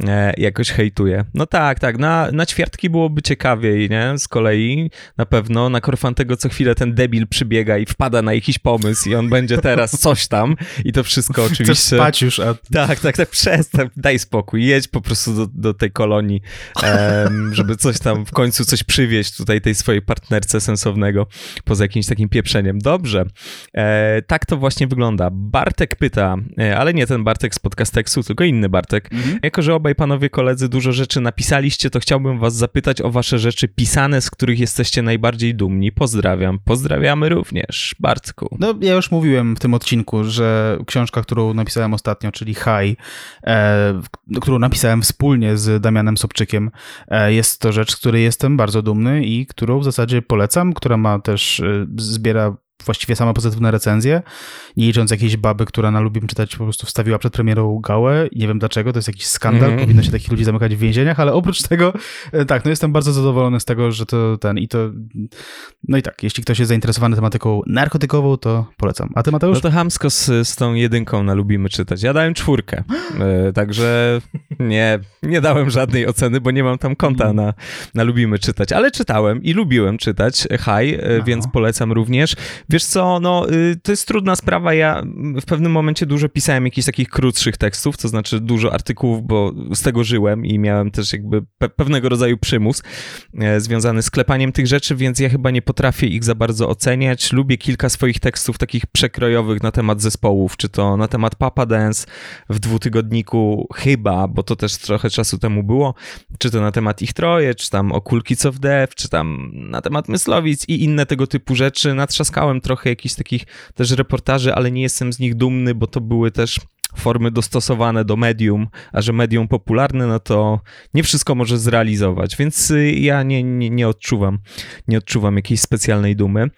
e, jakoś hejtuję. No tak, tak, na, na ćwiartki byłoby ciekawiej, nie? Z kolei na pewno na Korfantego co chwilę ten debil przybiega i wpada na jakiś pomysł i on będzie teraz coś tam i to wszystko oczywiście... Chcesz spać już, a... Tak, tak, tak, przestań, daj spokój, jedź po prostu do, do tej kolonii, żeby coś tam w końcu coś przywieźć tutaj tej swojej partnerce sensownego, poza jakimś takim pieprzeniem. Dobrze, e, tak to właśnie wygląda. Bartek pyta, e, ale nie ten Bartek z podcasteksu, tylko inny Bartek. Mhm. Jako, że obaj panowie koledzy dużo rzeczy napisaliście, to chciałbym was zapytać o wasze rzeczy pisane, z których jesteście najbardziej dumni. Pozdrawiam. Pozdrawiamy również. Bartku. No, ja już mówiłem w tym odcinku, że książka, którą napisałem ostatnio, czyli High, e, którą napisałem wspólnie z Damianem Sobczykiem, e, jest to rzecz, z której jestem bardzo dumny i którą w zasadzie polecam, która ma też, y, zbiera właściwie same pozytywne recenzje, nie licząc jakiejś baby, która na Lubim czytać po prostu wstawiła przed premierą gałę nie wiem dlaczego, to jest jakiś skandal, mm -hmm. powinno się takich ludzi zamykać w więzieniach, ale oprócz tego, e, tak, no jestem bardzo zadowolony z tego, że to ten i to, no i tak, jeśli ktoś jest zainteresowany tematyką narkotykową, to polecam. A ty Mateusz? No to hamsko z, z tą jedynką na Lubimy czytać. Ja dałem czwórkę, e, także nie, nie dałem żadnej oceny, bo nie mam tam konta mm. na, na Lubimy czytać, ale czytałem i lubiłem czytać High, e, więc polecam również. Wiesz co, no y, to jest trudna sprawa. Ja w pewnym momencie dużo pisałem jakichś takich krótszych tekstów, to znaczy dużo artykułów, bo z tego żyłem i miałem też jakby pe pewnego rodzaju przymus e, związany z klepaniem tych rzeczy, więc ja chyba nie potrafię ich za bardzo oceniać. Lubię kilka swoich tekstów takich przekrojowych na temat zespołów, czy to na temat Papa Dance w dwutygodniku chyba, bo to też trochę czasu temu było, czy to na temat ich troje, czy tam o Cool czy tam na temat Myslowic i inne tego typu rzeczy. Natrzaskałem trochę jakichś takich też reportaży, ale nie jestem z nich dumny, bo to były też formy dostosowane do medium, a że medium popularne, no to nie wszystko może zrealizować, więc y, ja nie, nie, nie odczuwam, nie odczuwam jakiejś specjalnej dumy.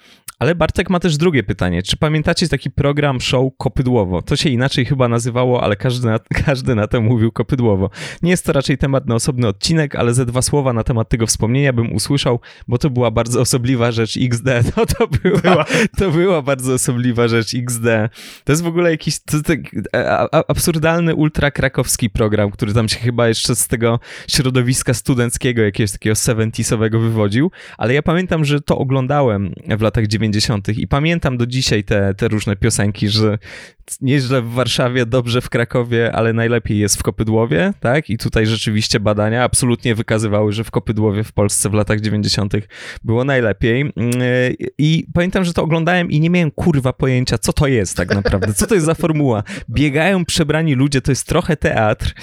Ale Bartek ma też drugie pytanie. Czy pamiętacie taki program show Kopydłowo? To się inaczej chyba nazywało, ale każdy na, każdy na to mówił Kopydłowo. Nie jest to raczej temat na osobny odcinek, ale ze dwa słowa na temat tego wspomnienia bym usłyszał, bo to była bardzo osobliwa rzecz XD. No to była, była. to była bardzo osobliwa rzecz XD. To jest w ogóle jakiś to, to, a, absurdalny ultra krakowski program, który tam się chyba jeszcze z tego środowiska studenckiego, jakiegoś takiego 70 wywodził, ale ja pamiętam, że to oglądałem w latach 90 90. i pamiętam do dzisiaj te, te różne piosenki, że nieźle w Warszawie, dobrze w Krakowie, ale najlepiej jest w Kopydłowie, tak? I tutaj rzeczywiście badania absolutnie wykazywały, że w Kopydłowie w Polsce w latach 90. było najlepiej. I pamiętam, że to oglądałem i nie miałem kurwa pojęcia, co to jest tak naprawdę, co to jest za formuła. Biegają przebrani ludzie, to jest trochę teatr,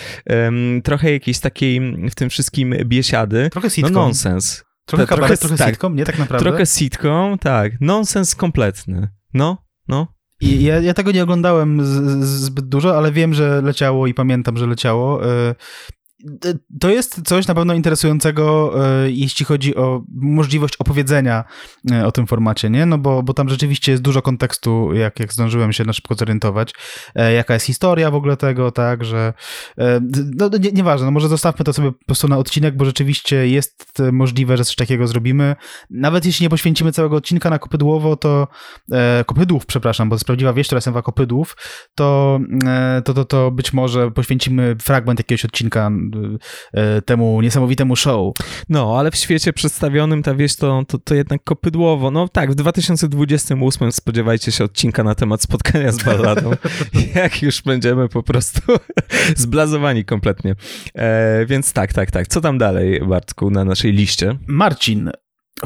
trochę jakiejś takiej w tym wszystkim biesiady. Trochę sitcom. No nonsens. Trochę kabaret, trochę, trochę tak, sitcom, nie tak naprawdę? Trochę sitcom, tak. Nonsens kompletny. No, no. I ja, ja tego nie oglądałem z, z, zbyt dużo, ale wiem, że leciało i pamiętam, że leciało. To jest coś na pewno interesującego, e, jeśli chodzi o możliwość opowiedzenia e, o tym formacie, nie? No bo, bo tam rzeczywiście jest dużo kontekstu, jak, jak zdążyłem się na szybko zorientować, e, jaka jest historia w ogóle tego, tak, że no nie, nieważne, no może zostawmy to sobie po prostu na odcinek, bo rzeczywiście jest możliwe, że coś takiego zrobimy. Nawet jeśli nie poświęcimy całego odcinka na kopydłowo, to kopydłów, przepraszam, bo to jest prawdziwa wieść, która jest nazywa kopydłów, to, to, to, to być może poświęcimy fragment jakiegoś odcinka temu niesamowitemu show. No, ale w świecie przedstawionym ta wieś to, to, to jednak kopydłowo. No tak, w 2028 spodziewajcie się odcinka na temat spotkania z balladą. Jak już będziemy po prostu zblazowani kompletnie. E, więc tak, tak, tak. Co tam dalej, Bartku, na naszej liście? Marcin,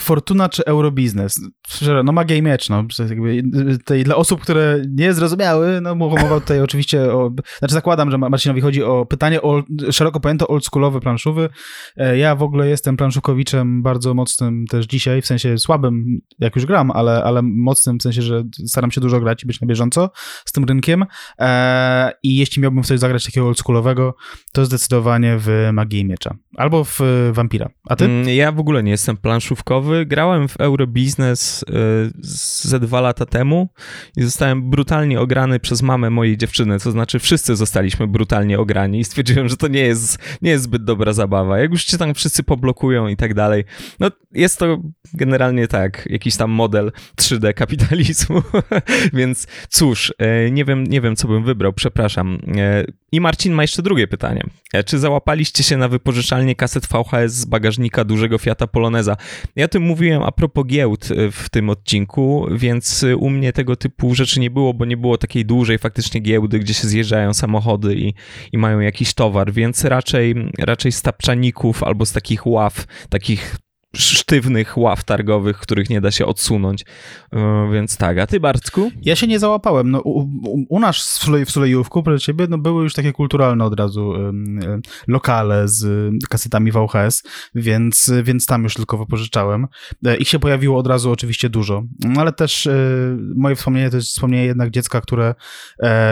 Fortuna czy Eurobiznes? Szczerze, no magia i miecz, no. Jakby, tej, dla osób, które nie zrozumiały, no mowa tutaj oczywiście o... Znaczy zakładam, że Marcinowi chodzi o pytanie o szeroko pojęte oldschoolowy planszowy. E, ja w ogóle jestem planszukowiczem bardzo mocnym też dzisiaj, w sensie słabym, jak już gram, ale, ale mocnym w sensie, że staram się dużo grać i być na bieżąco z tym rynkiem. E, I jeśli miałbym w coś zagrać takiego oldschoolowego, to zdecydowanie w Magii i Miecza. Albo w Vampira. A ty? Mm, ja w ogóle nie jestem planszówkowy, Grałem w Eurobiznes y, ze dwa lata temu i zostałem brutalnie ograny przez mamę mojej dziewczyny, to znaczy wszyscy zostaliśmy brutalnie ograni i stwierdziłem, że to nie jest, nie jest zbyt dobra zabawa. Jak już cię tam wszyscy poblokują i tak dalej, no jest to generalnie tak, jakiś tam model 3D kapitalizmu, więc cóż, y, nie wiem, nie wiem co bym wybrał, przepraszam. Y, I Marcin ma jeszcze drugie pytanie. Czy załapaliście się na wypożyczalnię kaset VHS z bagażnika dużego Fiata Poloneza? Ja tym mówiłem a propos giełd y, w tym odcinku, więc y, u mnie tego typu rzeczy nie było, bo nie było takiej dużej faktycznie giełdy, gdzie się zjeżdżają samochody i, i mają jakiś towar, więc raczej, raczej z tapczaników albo z takich ław, takich sztywnych ław targowych, których nie da się odsunąć. E, więc tak, a ty Bartku? Ja się nie załapałem. No, u, u, u nas w Sulejówku, proszę ciebie, no, były już takie kulturalne od razu lokale z kasetami VHS, więc, więc tam już tylko wypożyczałem. E, ich się pojawiło od razu oczywiście dużo, no, ale też e, moje wspomnienie to jest wspomnienie jednak dziecka, które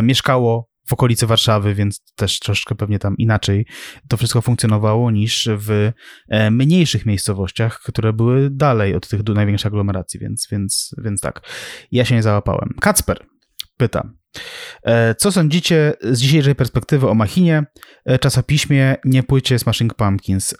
mieszkało w okolicy Warszawy, więc też troszkę pewnie tam inaczej to wszystko funkcjonowało niż w e, mniejszych miejscowościach, które były dalej od tych największych aglomeracji, więc, więc, więc tak. Ja się nie załapałem. Kacper pyta. E, co sądzicie z dzisiejszej perspektywy o Machinie, e, czasopiśmie, nie płycie Smashing Pumpkins?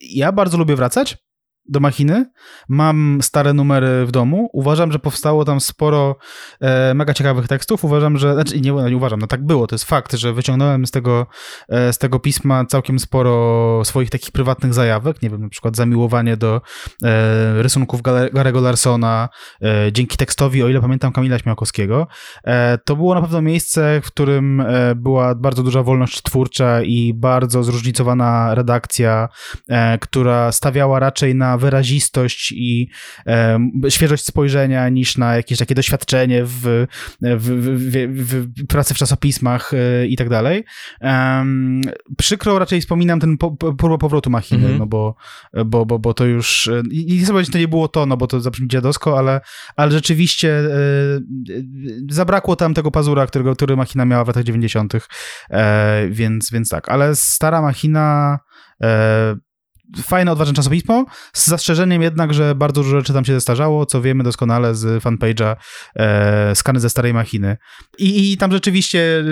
Ja bardzo lubię wracać do machiny. Mam stare numery w domu. Uważam, że powstało tam sporo e, mega ciekawych tekstów. Uważam, że. Znaczy, nie, nie uważam, no tak było. To jest fakt, że wyciągnąłem z tego, e, z tego pisma całkiem sporo swoich takich prywatnych zajawek. Nie wiem, na przykład zamiłowanie do e, rysunków Garego Larsona, e, dzięki tekstowi, o ile pamiętam, Kamila Śmiałkowskiego. E, to było na pewno miejsce, w którym e, była bardzo duża wolność twórcza i bardzo zróżnicowana redakcja, która stawiała raczej na na wyrazistość i e, świeżość spojrzenia niż na jakieś takie doświadczenie w, w, w, w pracy w czasopismach e, i tak dalej. Um, przykro raczej wspominam ten po, próbę powrotu machiny, mm -hmm. no bo, bo, bo, bo to już i nie sobie to nie było to, no bo to zabrzmi dziadowsko, ale, ale rzeczywiście e, zabrakło tam tego pazura, którego, który machina miała w latach 90., e, więc, więc tak, ale stara machina e, fajne, odważne czasopismo, z zastrzeżeniem jednak, że bardzo dużo rzeczy tam się zestarzało, co wiemy doskonale z fanpage'a e, Skany ze starej machiny. I, I, tam rzeczywiście,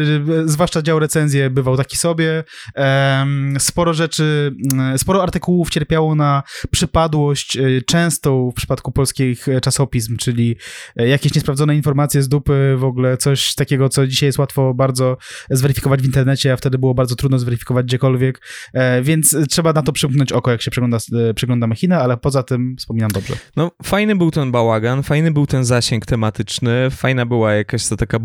e, zwłaszcza dział recenzje bywał taki sobie. E, sporo rzeczy, mm, sporo artykułów cierpiało na przypadłość e, częstą w przypadku polskich czasopism, czyli e, jakieś niesprawdzone informacje z dupy, w ogóle coś takiego, co dzisiaj jest łatwo bardzo zweryfikować w internecie, a wtedy było bardzo trudno zweryfikować gdziekolwiek, e, więc trzeba na to przymknąć oko, jak się przegląda, e, przegląda machinę, ale poza tym wspominam dobrze. No, fajny był ten bałagan, fajny był ten zasięg tematyczny, fajna była jakaś to taka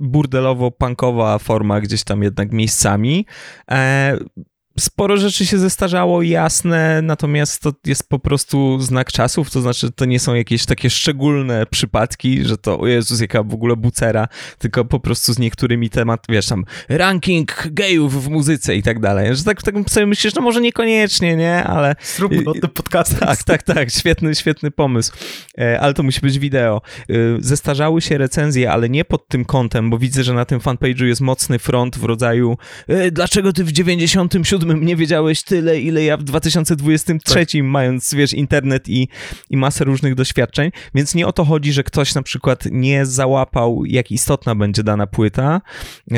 burdelowo-punkowa forma gdzieś tam jednak miejscami. E, sporo rzeczy się zestarzało, jasne, natomiast to jest po prostu znak czasów, to znaczy to nie są jakieś takie szczególne przypadki, że to, o Jezus, jaka w ogóle bucera, tylko po prostu z niektórymi temat, wiesz, tam ranking gejów w muzyce i tak dalej, że tak, tak sobie myślisz, no może niekoniecznie, nie, ale... Zróbmy o tym podcast. Tak, tak, tak, świetny, świetny pomysł, e, ale to musi być wideo. E, zestarzały się recenzje, ale nie pod tym kątem, bo widzę, że na tym fanpage'u jest mocny front w rodzaju e, dlaczego ty w 97 nie wiedziałeś tyle, ile ja w 2023, tak. mając, wiesz, internet i, i masę różnych doświadczeń, więc nie o to chodzi, że ktoś na przykład nie załapał, jak istotna będzie dana płyta,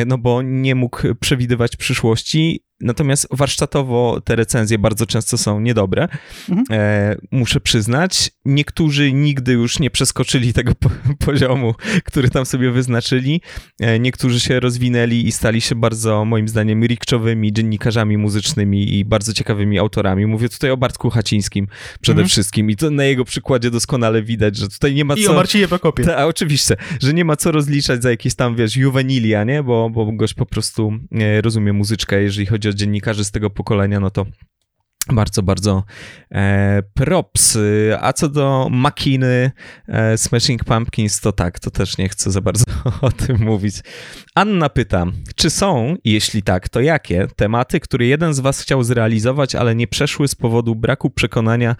no bo nie mógł przewidywać przyszłości, Natomiast warsztatowo te recenzje bardzo często są niedobre, mhm. e, muszę przyznać. Niektórzy nigdy już nie przeskoczyli tego po poziomu, który tam sobie wyznaczyli. E, niektórzy się rozwinęli i stali się bardzo, moim zdaniem, rikczowymi dziennikarzami muzycznymi i bardzo ciekawymi autorami. Mówię tutaj o Bartku Hacińskim przede mhm. wszystkim i to na jego przykładzie doskonale widać, że tutaj nie ma I co... I o Marcinie Prokopie. Ta, oczywiście, że nie ma co rozliczać za jakieś tam, wiesz, juvenilia, nie? Bo, bo gość po prostu e, rozumie muzyczkę, jeżeli chodzi chodzi o dziennikarzy z tego pokolenia, no to bardzo, bardzo e, props. A co do makiny e, Smashing Pumpkins, to tak, to też nie chcę za bardzo o tym mówić. Anna pyta, czy są, jeśli tak, to jakie tematy, które jeden z was chciał zrealizować, ale nie przeszły z powodu braku przekonania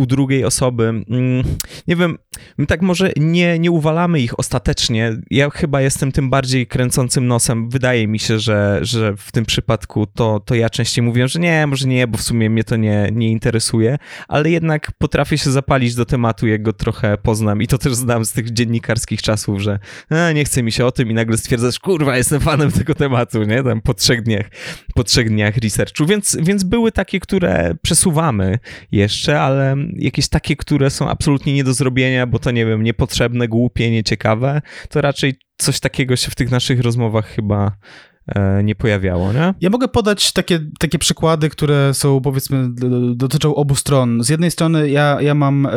u drugiej osoby. Mm, nie wiem, my tak może nie, nie uwalamy ich ostatecznie. Ja chyba jestem tym bardziej kręcącym nosem. Wydaje mi się, że, że w tym przypadku to, to ja częściej mówię, że nie, może nie, bo w sumie mnie to nie, nie interesuje, ale jednak potrafię się zapalić do tematu, jak go trochę poznam i to też znam z tych dziennikarskich czasów, że nie chce mi się o tym i nagle stwierdzasz, kurwa, jestem fanem tego tematu, nie? Tam po trzech dniach, po trzech dniach researchu, więc, więc były takie, które przesuwamy jeszcze, ale jakieś takie, które są absolutnie nie do zrobienia, bo to nie wiem, niepotrzebne, głupie, nieciekawe, to raczej coś takiego się w tych naszych rozmowach chyba nie pojawiało, nie? Ja mogę podać takie, takie przykłady, które są, powiedzmy, dotyczą obu stron. Z jednej strony ja, ja mam, e,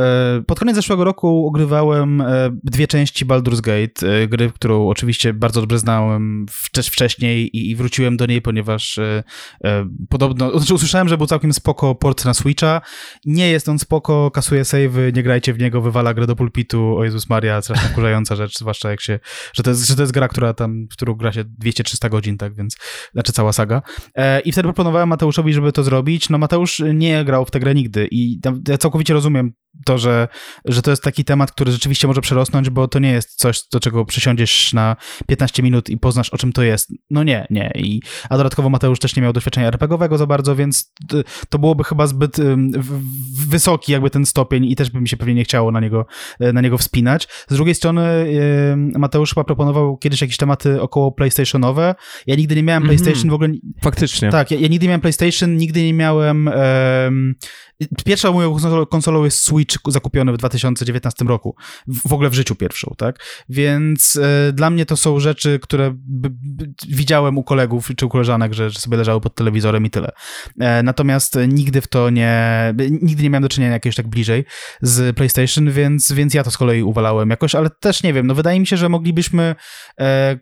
pod koniec zeszłego roku ogrywałem e, dwie części Baldur's Gate, gry, którą oczywiście bardzo dobrze znałem wcześniej i, i wróciłem do niej, ponieważ podobno, znaczy usłyszałem, że był całkiem spoko port na Switcha. Nie jest on spoko, kasuje savey, nie grajcie w niego, wywala grę do pulpitu, o Jezus Maria, strasznie wkurzająca rzecz, zwłaszcza jak się, że to jest, że to jest gra, która tam, w którą gra się 200-300 godzin, tak więc, znaczy cała saga. E, I wtedy proponowałem Mateuszowi, żeby to zrobić. No Mateusz nie grał w tę grę nigdy i ja całkowicie rozumiem to, że, że to jest taki temat, który rzeczywiście może przerosnąć, bo to nie jest coś, do czego przysiądziesz na 15 minut i poznasz, o czym to jest. No nie, nie. I, a dodatkowo Mateusz też nie miał doświadczenia RPGowego za bardzo, więc to byłoby chyba zbyt wysoki jakby ten stopień i też by mi się pewnie nie chciało na niego, na niego wspinać. Z drugiej strony Mateusz chyba proponował kiedyś jakieś tematy około PlayStationowe. Ja nigdy nie miałem mhm. PlayStation w ogóle. Faktycznie. Tak, ja, ja, nigdy nie miałem PlayStation, nigdy nie miałem. Um, pierwsza moją konsolą jest Switch zakupiony w 2019 roku. W ogóle w życiu pierwszą, tak? Więc e, dla mnie to są rzeczy, które widziałem u kolegów czy u koleżanek, że, że, sobie leżały pod telewizorem i tyle. E, natomiast nigdy w to nie. Nigdy nie miałem do czynienia jakiegoś tak bliżej z PlayStation, więc, więc ja to z kolei uwalałem jakoś, ale też nie wiem. No wydaje mi się, że moglibyśmy. E,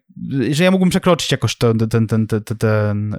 że ja mógłbym przekroczyć jakoś to, ten, ten, ten, ten, ten,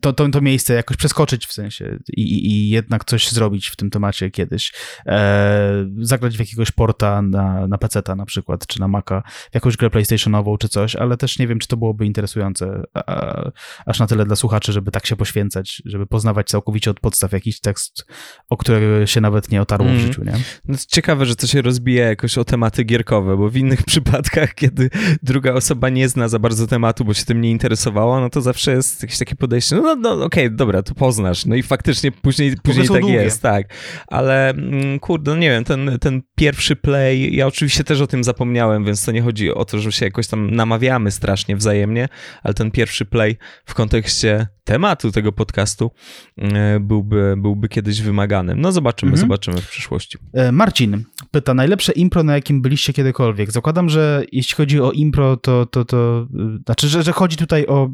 to, to, to miejsce jakoś przeskoczyć w sensie i, i jednak coś zrobić w tym temacie kiedyś. E, zagrać w jakiegoś porta na, na PC-ta na przykład, czy na Maca, w jakąś grę PlayStationową czy coś, ale też nie wiem, czy to byłoby interesujące a, aż na tyle dla słuchaczy, żeby tak się poświęcać, żeby poznawać całkowicie od podstaw jakiś tekst, o który się nawet nie otarło mm. w życiu, nie? No ciekawe, że to się rozbija jakoś o tematy gierkowe, bo w innych przypadkach, kiedy druga osoba nie zna za bardzo tematu, bo się tym nie interesowała, no to zawsze jest jakieś takie podejście, no, no, no okej, okay, dobra, to poznasz. No i faktycznie później, później tak długie. jest, tak. Ale mm, kurde, no nie wiem, ten, ten pierwszy play, ja oczywiście też o tym zapomniałem, więc to nie chodzi o to, że się jakoś tam namawiamy strasznie wzajemnie, ale ten pierwszy play w kontekście tematu tego podcastu e, byłby, byłby kiedyś wymaganym. No zobaczymy, mhm. zobaczymy w przyszłości. E, Marcin pyta, najlepsze impro, na jakim byliście kiedykolwiek? Zakładam, że jeśli chodzi o impro, to, to, to znaczy, że, że chodzi tutaj o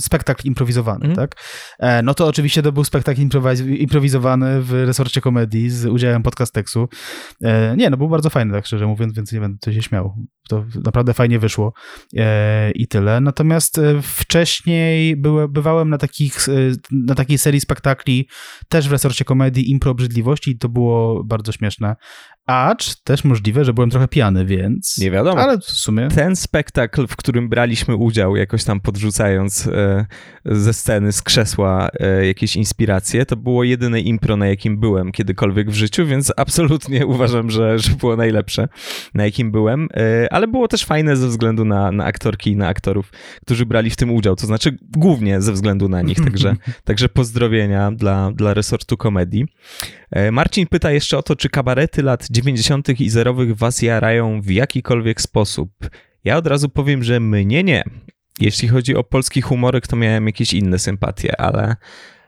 spektakl improwizowany, mm. tak? E, no to oczywiście to był spektakl improwizowany w resorcie komedii z udziałem podcasteksu. E, nie, no był bardzo fajny, tak szczerze mówiąc, więc nie będę się śmiał. To naprawdę fajnie wyszło e, i tyle. Natomiast wcześniej były, bywałem na, takich, na takiej serii spektakli też w resorcie komedii Impro Obrzydliwości i to było bardzo śmieszne. Acz też możliwe, że byłem trochę pijany, więc. Nie wiadomo. Ale w sumie. Ten spektakl, w którym braliśmy udział, jakoś tam podrzucając e, ze sceny, z krzesła e, jakieś inspiracje, to było jedyne impro, na jakim byłem kiedykolwiek w życiu, więc absolutnie uważam, że, że było najlepsze, na jakim byłem. E, ale było też fajne ze względu na, na aktorki i na aktorów, którzy brali w tym udział. To znaczy głównie ze względu na nich. Także, także pozdrowienia dla, dla resortu komedii. E, Marcin pyta jeszcze o to, czy kabarety lat 90. i zerowych was jarają w jakikolwiek sposób. Ja od razu powiem, że mnie nie. Jeśli chodzi o polski humorek, to miałem jakieś inne sympatie, ale,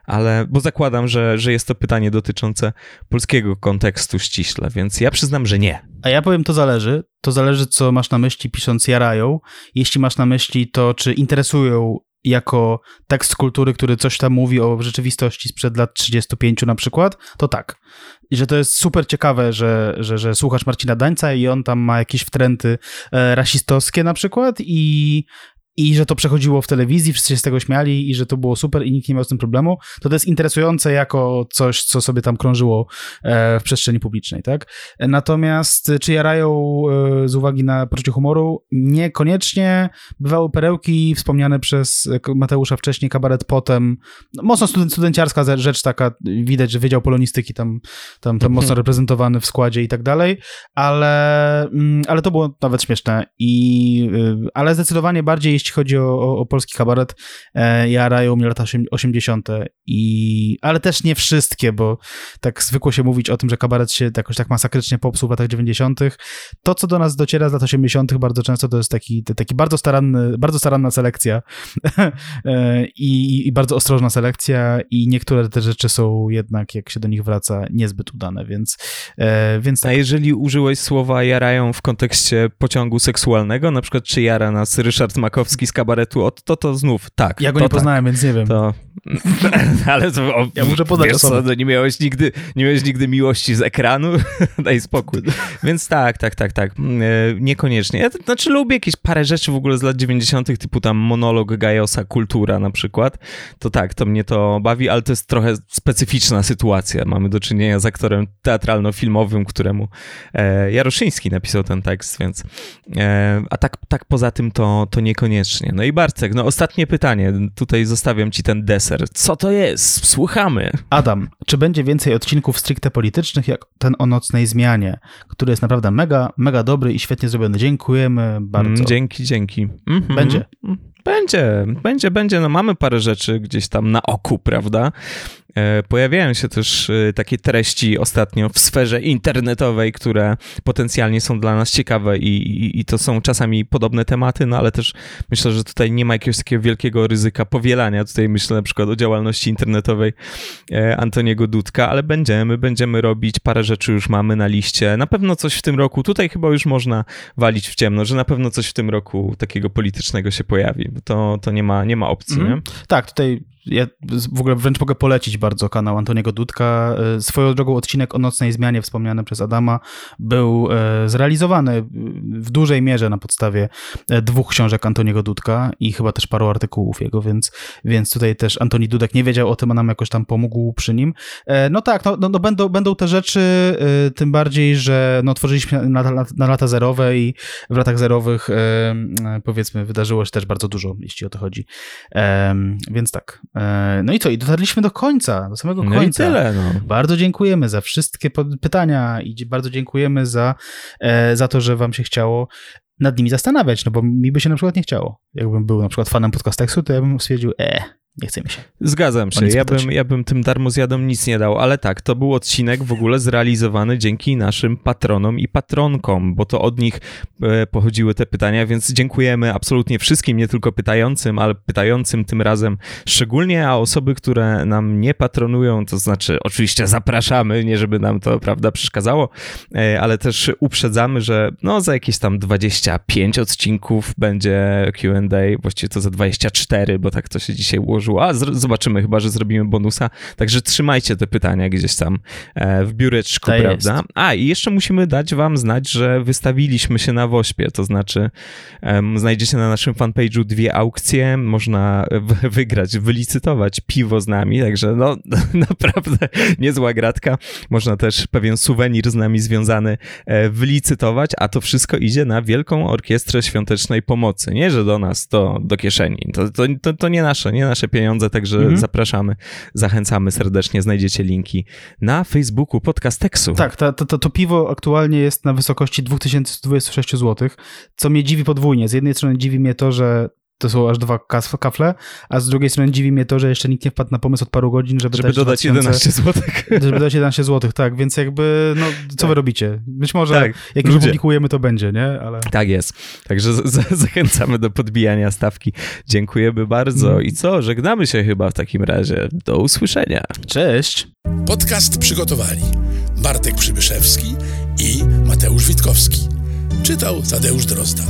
ale bo zakładam, że, że jest to pytanie dotyczące polskiego kontekstu ściśle, więc ja przyznam, że nie. A ja powiem, to zależy. To zależy, co masz na myśli pisząc jarają. Jeśli masz na myśli to, czy interesują jako tekst kultury, który coś tam mówi o rzeczywistości sprzed lat 35 na przykład, to tak. I że to jest super ciekawe, że, że, że słuchasz Marcina Dańca i on tam ma jakieś wtręty e, rasistowskie na przykład i i że to przechodziło w telewizji, wszyscy się z tego śmiali i że to było super i nikt nie miał z tym problemu, to to jest interesujące jako coś, co sobie tam krążyło e, w przestrzeni publicznej, tak? Natomiast czy jarają e, z uwagi na poczucie humoru? Niekoniecznie. Bywały perełki wspomniane przez Mateusza wcześniej, kabaret potem. No, mocno student, studenciarska rzecz taka, widać, że Wydział Polonistyki tam, tam, tam mocno reprezentowany w składzie i tak dalej, ale, mm, ale to było nawet śmieszne i, ale zdecydowanie bardziej jeśli chodzi o, o, o polski kabaret, e, jarają mnie lata 80. I, ale też nie wszystkie, bo tak zwykło się mówić o tym, że kabaret się jakoś tak masakrycznie popsuł w latach 90. To, co do nas dociera z lat 80. bardzo często to jest taki, taki bardzo staranny, bardzo staranna selekcja e, I, i bardzo ostrożna selekcja i niektóre te rzeczy są jednak, jak się do nich wraca, niezbyt udane, więc, e, więc tak. A jeżeli użyłeś słowa jarają w kontekście pociągu seksualnego, na przykład czy jara nas Ryszard Makowski z kabaretu, to to znów tak. Ja go nie tak. poznałem, więc nie wiem. To... Ale to, o, ja muszę podać co, no nie miałeś nigdy, nie miałeś nigdy miłości z ekranu? Daj spokój. Więc tak, tak, tak, tak. Mm, e, niekoniecznie. Ja znaczy lubię jakieś parę rzeczy w ogóle z lat 90., typu tam monolog Gajosa, kultura na przykład. To tak, to mnie to bawi, ale to jest trochę specyficzna sytuacja. Mamy do czynienia z aktorem teatralno-filmowym, któremu e, Jaroszyński napisał ten tekst, więc e, a tak, tak poza tym to, to niekoniecznie Koniecznie. No i Bartek, no ostatnie pytanie. Tutaj zostawiam ci ten deser. Co to jest? Słuchamy. Adam, czy będzie więcej odcinków stricte politycznych, jak ten o nocnej zmianie, który jest naprawdę mega, mega dobry i świetnie zrobiony. Dziękujemy bardzo. Mm, dzięki, dzięki. Mhm. Będzie. Będzie, będzie, będzie. No mamy parę rzeczy gdzieś tam na oku, prawda? E, pojawiają się też e, takie treści ostatnio w sferze internetowej, które potencjalnie są dla nas ciekawe i, i, i, to są czasami podobne tematy, no ale też myślę, że tutaj nie ma jakiegoś takiego wielkiego ryzyka powielania. Tutaj myślę na przykład o działalności internetowej e, Antoniego Dudka, ale będziemy, będziemy robić, parę rzeczy już mamy na liście. Na pewno coś w tym roku, tutaj chyba już można walić w ciemno, że na pewno coś w tym roku takiego politycznego się pojawi, bo to, to nie, ma, nie ma opcji, mm. nie? Tak, tutaj ja w ogóle wręcz mogę polecić bardzo kanał Antoniego Dudka. E, swoją drogą odcinek o nocnej zmianie wspomniany przez Adama był e, zrealizowany w dużej mierze na podstawie dwóch książek Antoniego Dudka i chyba też paru artykułów jego, więc, więc tutaj też Antoni Dudek nie wiedział o tym, a nam jakoś tam pomógł przy nim. No tak, no, no, no będą, będą te rzeczy, tym bardziej, że no, tworzyliśmy na, na, na lata zerowe i w latach zerowych powiedzmy wydarzyło się też bardzo dużo, jeśli o to chodzi. Więc tak. E, no i co? I dotarliśmy do końca, do samego końca. No i tyle, no. Bardzo dziękujemy za wszystkie pytania i bardzo dziękujemy za, e, za to, że wam się chciało nad nimi zastanawiać, no bo mi by się na przykład nie chciało. Jakbym był na przykład fanem podcasteksu, to ja bym stwierdził, e, nie chce mi się. Zgadzam się. Ja bym, ja bym tym darmozjadom nic nie dał, ale tak, to był odcinek w ogóle zrealizowany dzięki naszym patronom i patronkom, bo to od nich e, pochodziły te pytania, więc dziękujemy absolutnie wszystkim, nie tylko pytającym, ale pytającym tym razem szczególnie, a osoby, które nam nie patronują, to znaczy oczywiście zapraszamy, nie żeby nam to, prawda, przeszkadzało, e, ale też uprzedzamy, że no za jakieś tam 25 odcinków będzie Q&A, właściwie to za 24, bo tak to się dzisiaj ułożyło ułożyło. A zobaczymy, chyba że zrobimy bonusa. Także trzymajcie te pytania gdzieś tam e, w biureczku, to prawda? Jest. A i jeszcze musimy dać wam znać, że wystawiliśmy się na Wośpie, to znaczy um, znajdziecie na naszym fanpage'u dwie aukcje, można wygrać, wylicytować piwo z nami, także no naprawdę niezła gratka. Można też pewien suwenir z nami związany e, wylicytować, a to wszystko idzie na Wielką Orkiestrę Świątecznej Pomocy. Nie, że do nas, to do kieszeni. To, to, to, to nie nasze, nie nasze pieniądze, także mhm. zapraszamy, zachęcamy serdecznie, znajdziecie linki na Facebooku Podcasteksu. Tak, to, to, to piwo aktualnie jest na wysokości 2026 zł, co mnie dziwi podwójnie. Z jednej strony dziwi mnie to, że to są aż dwa kafle, a z drugiej strony dziwi mnie to, że jeszcze nikt nie wpadł na pomysł od paru godzin, żeby, żeby dodać 2000, 11 zł. Żeby dodać 11 zł, tak, więc jakby, no, co tak. wy robicie? Być może tak, jak już publikujemy, to będzie, nie? Ale... Tak jest. Także zachęcamy do podbijania stawki. Dziękujemy bardzo mm. i co, żegnamy się chyba w takim razie. Do usłyszenia. Cześć. Podcast przygotowali Bartek Przybyszewski i Mateusz Witkowski. Czytał Tadeusz Drozda.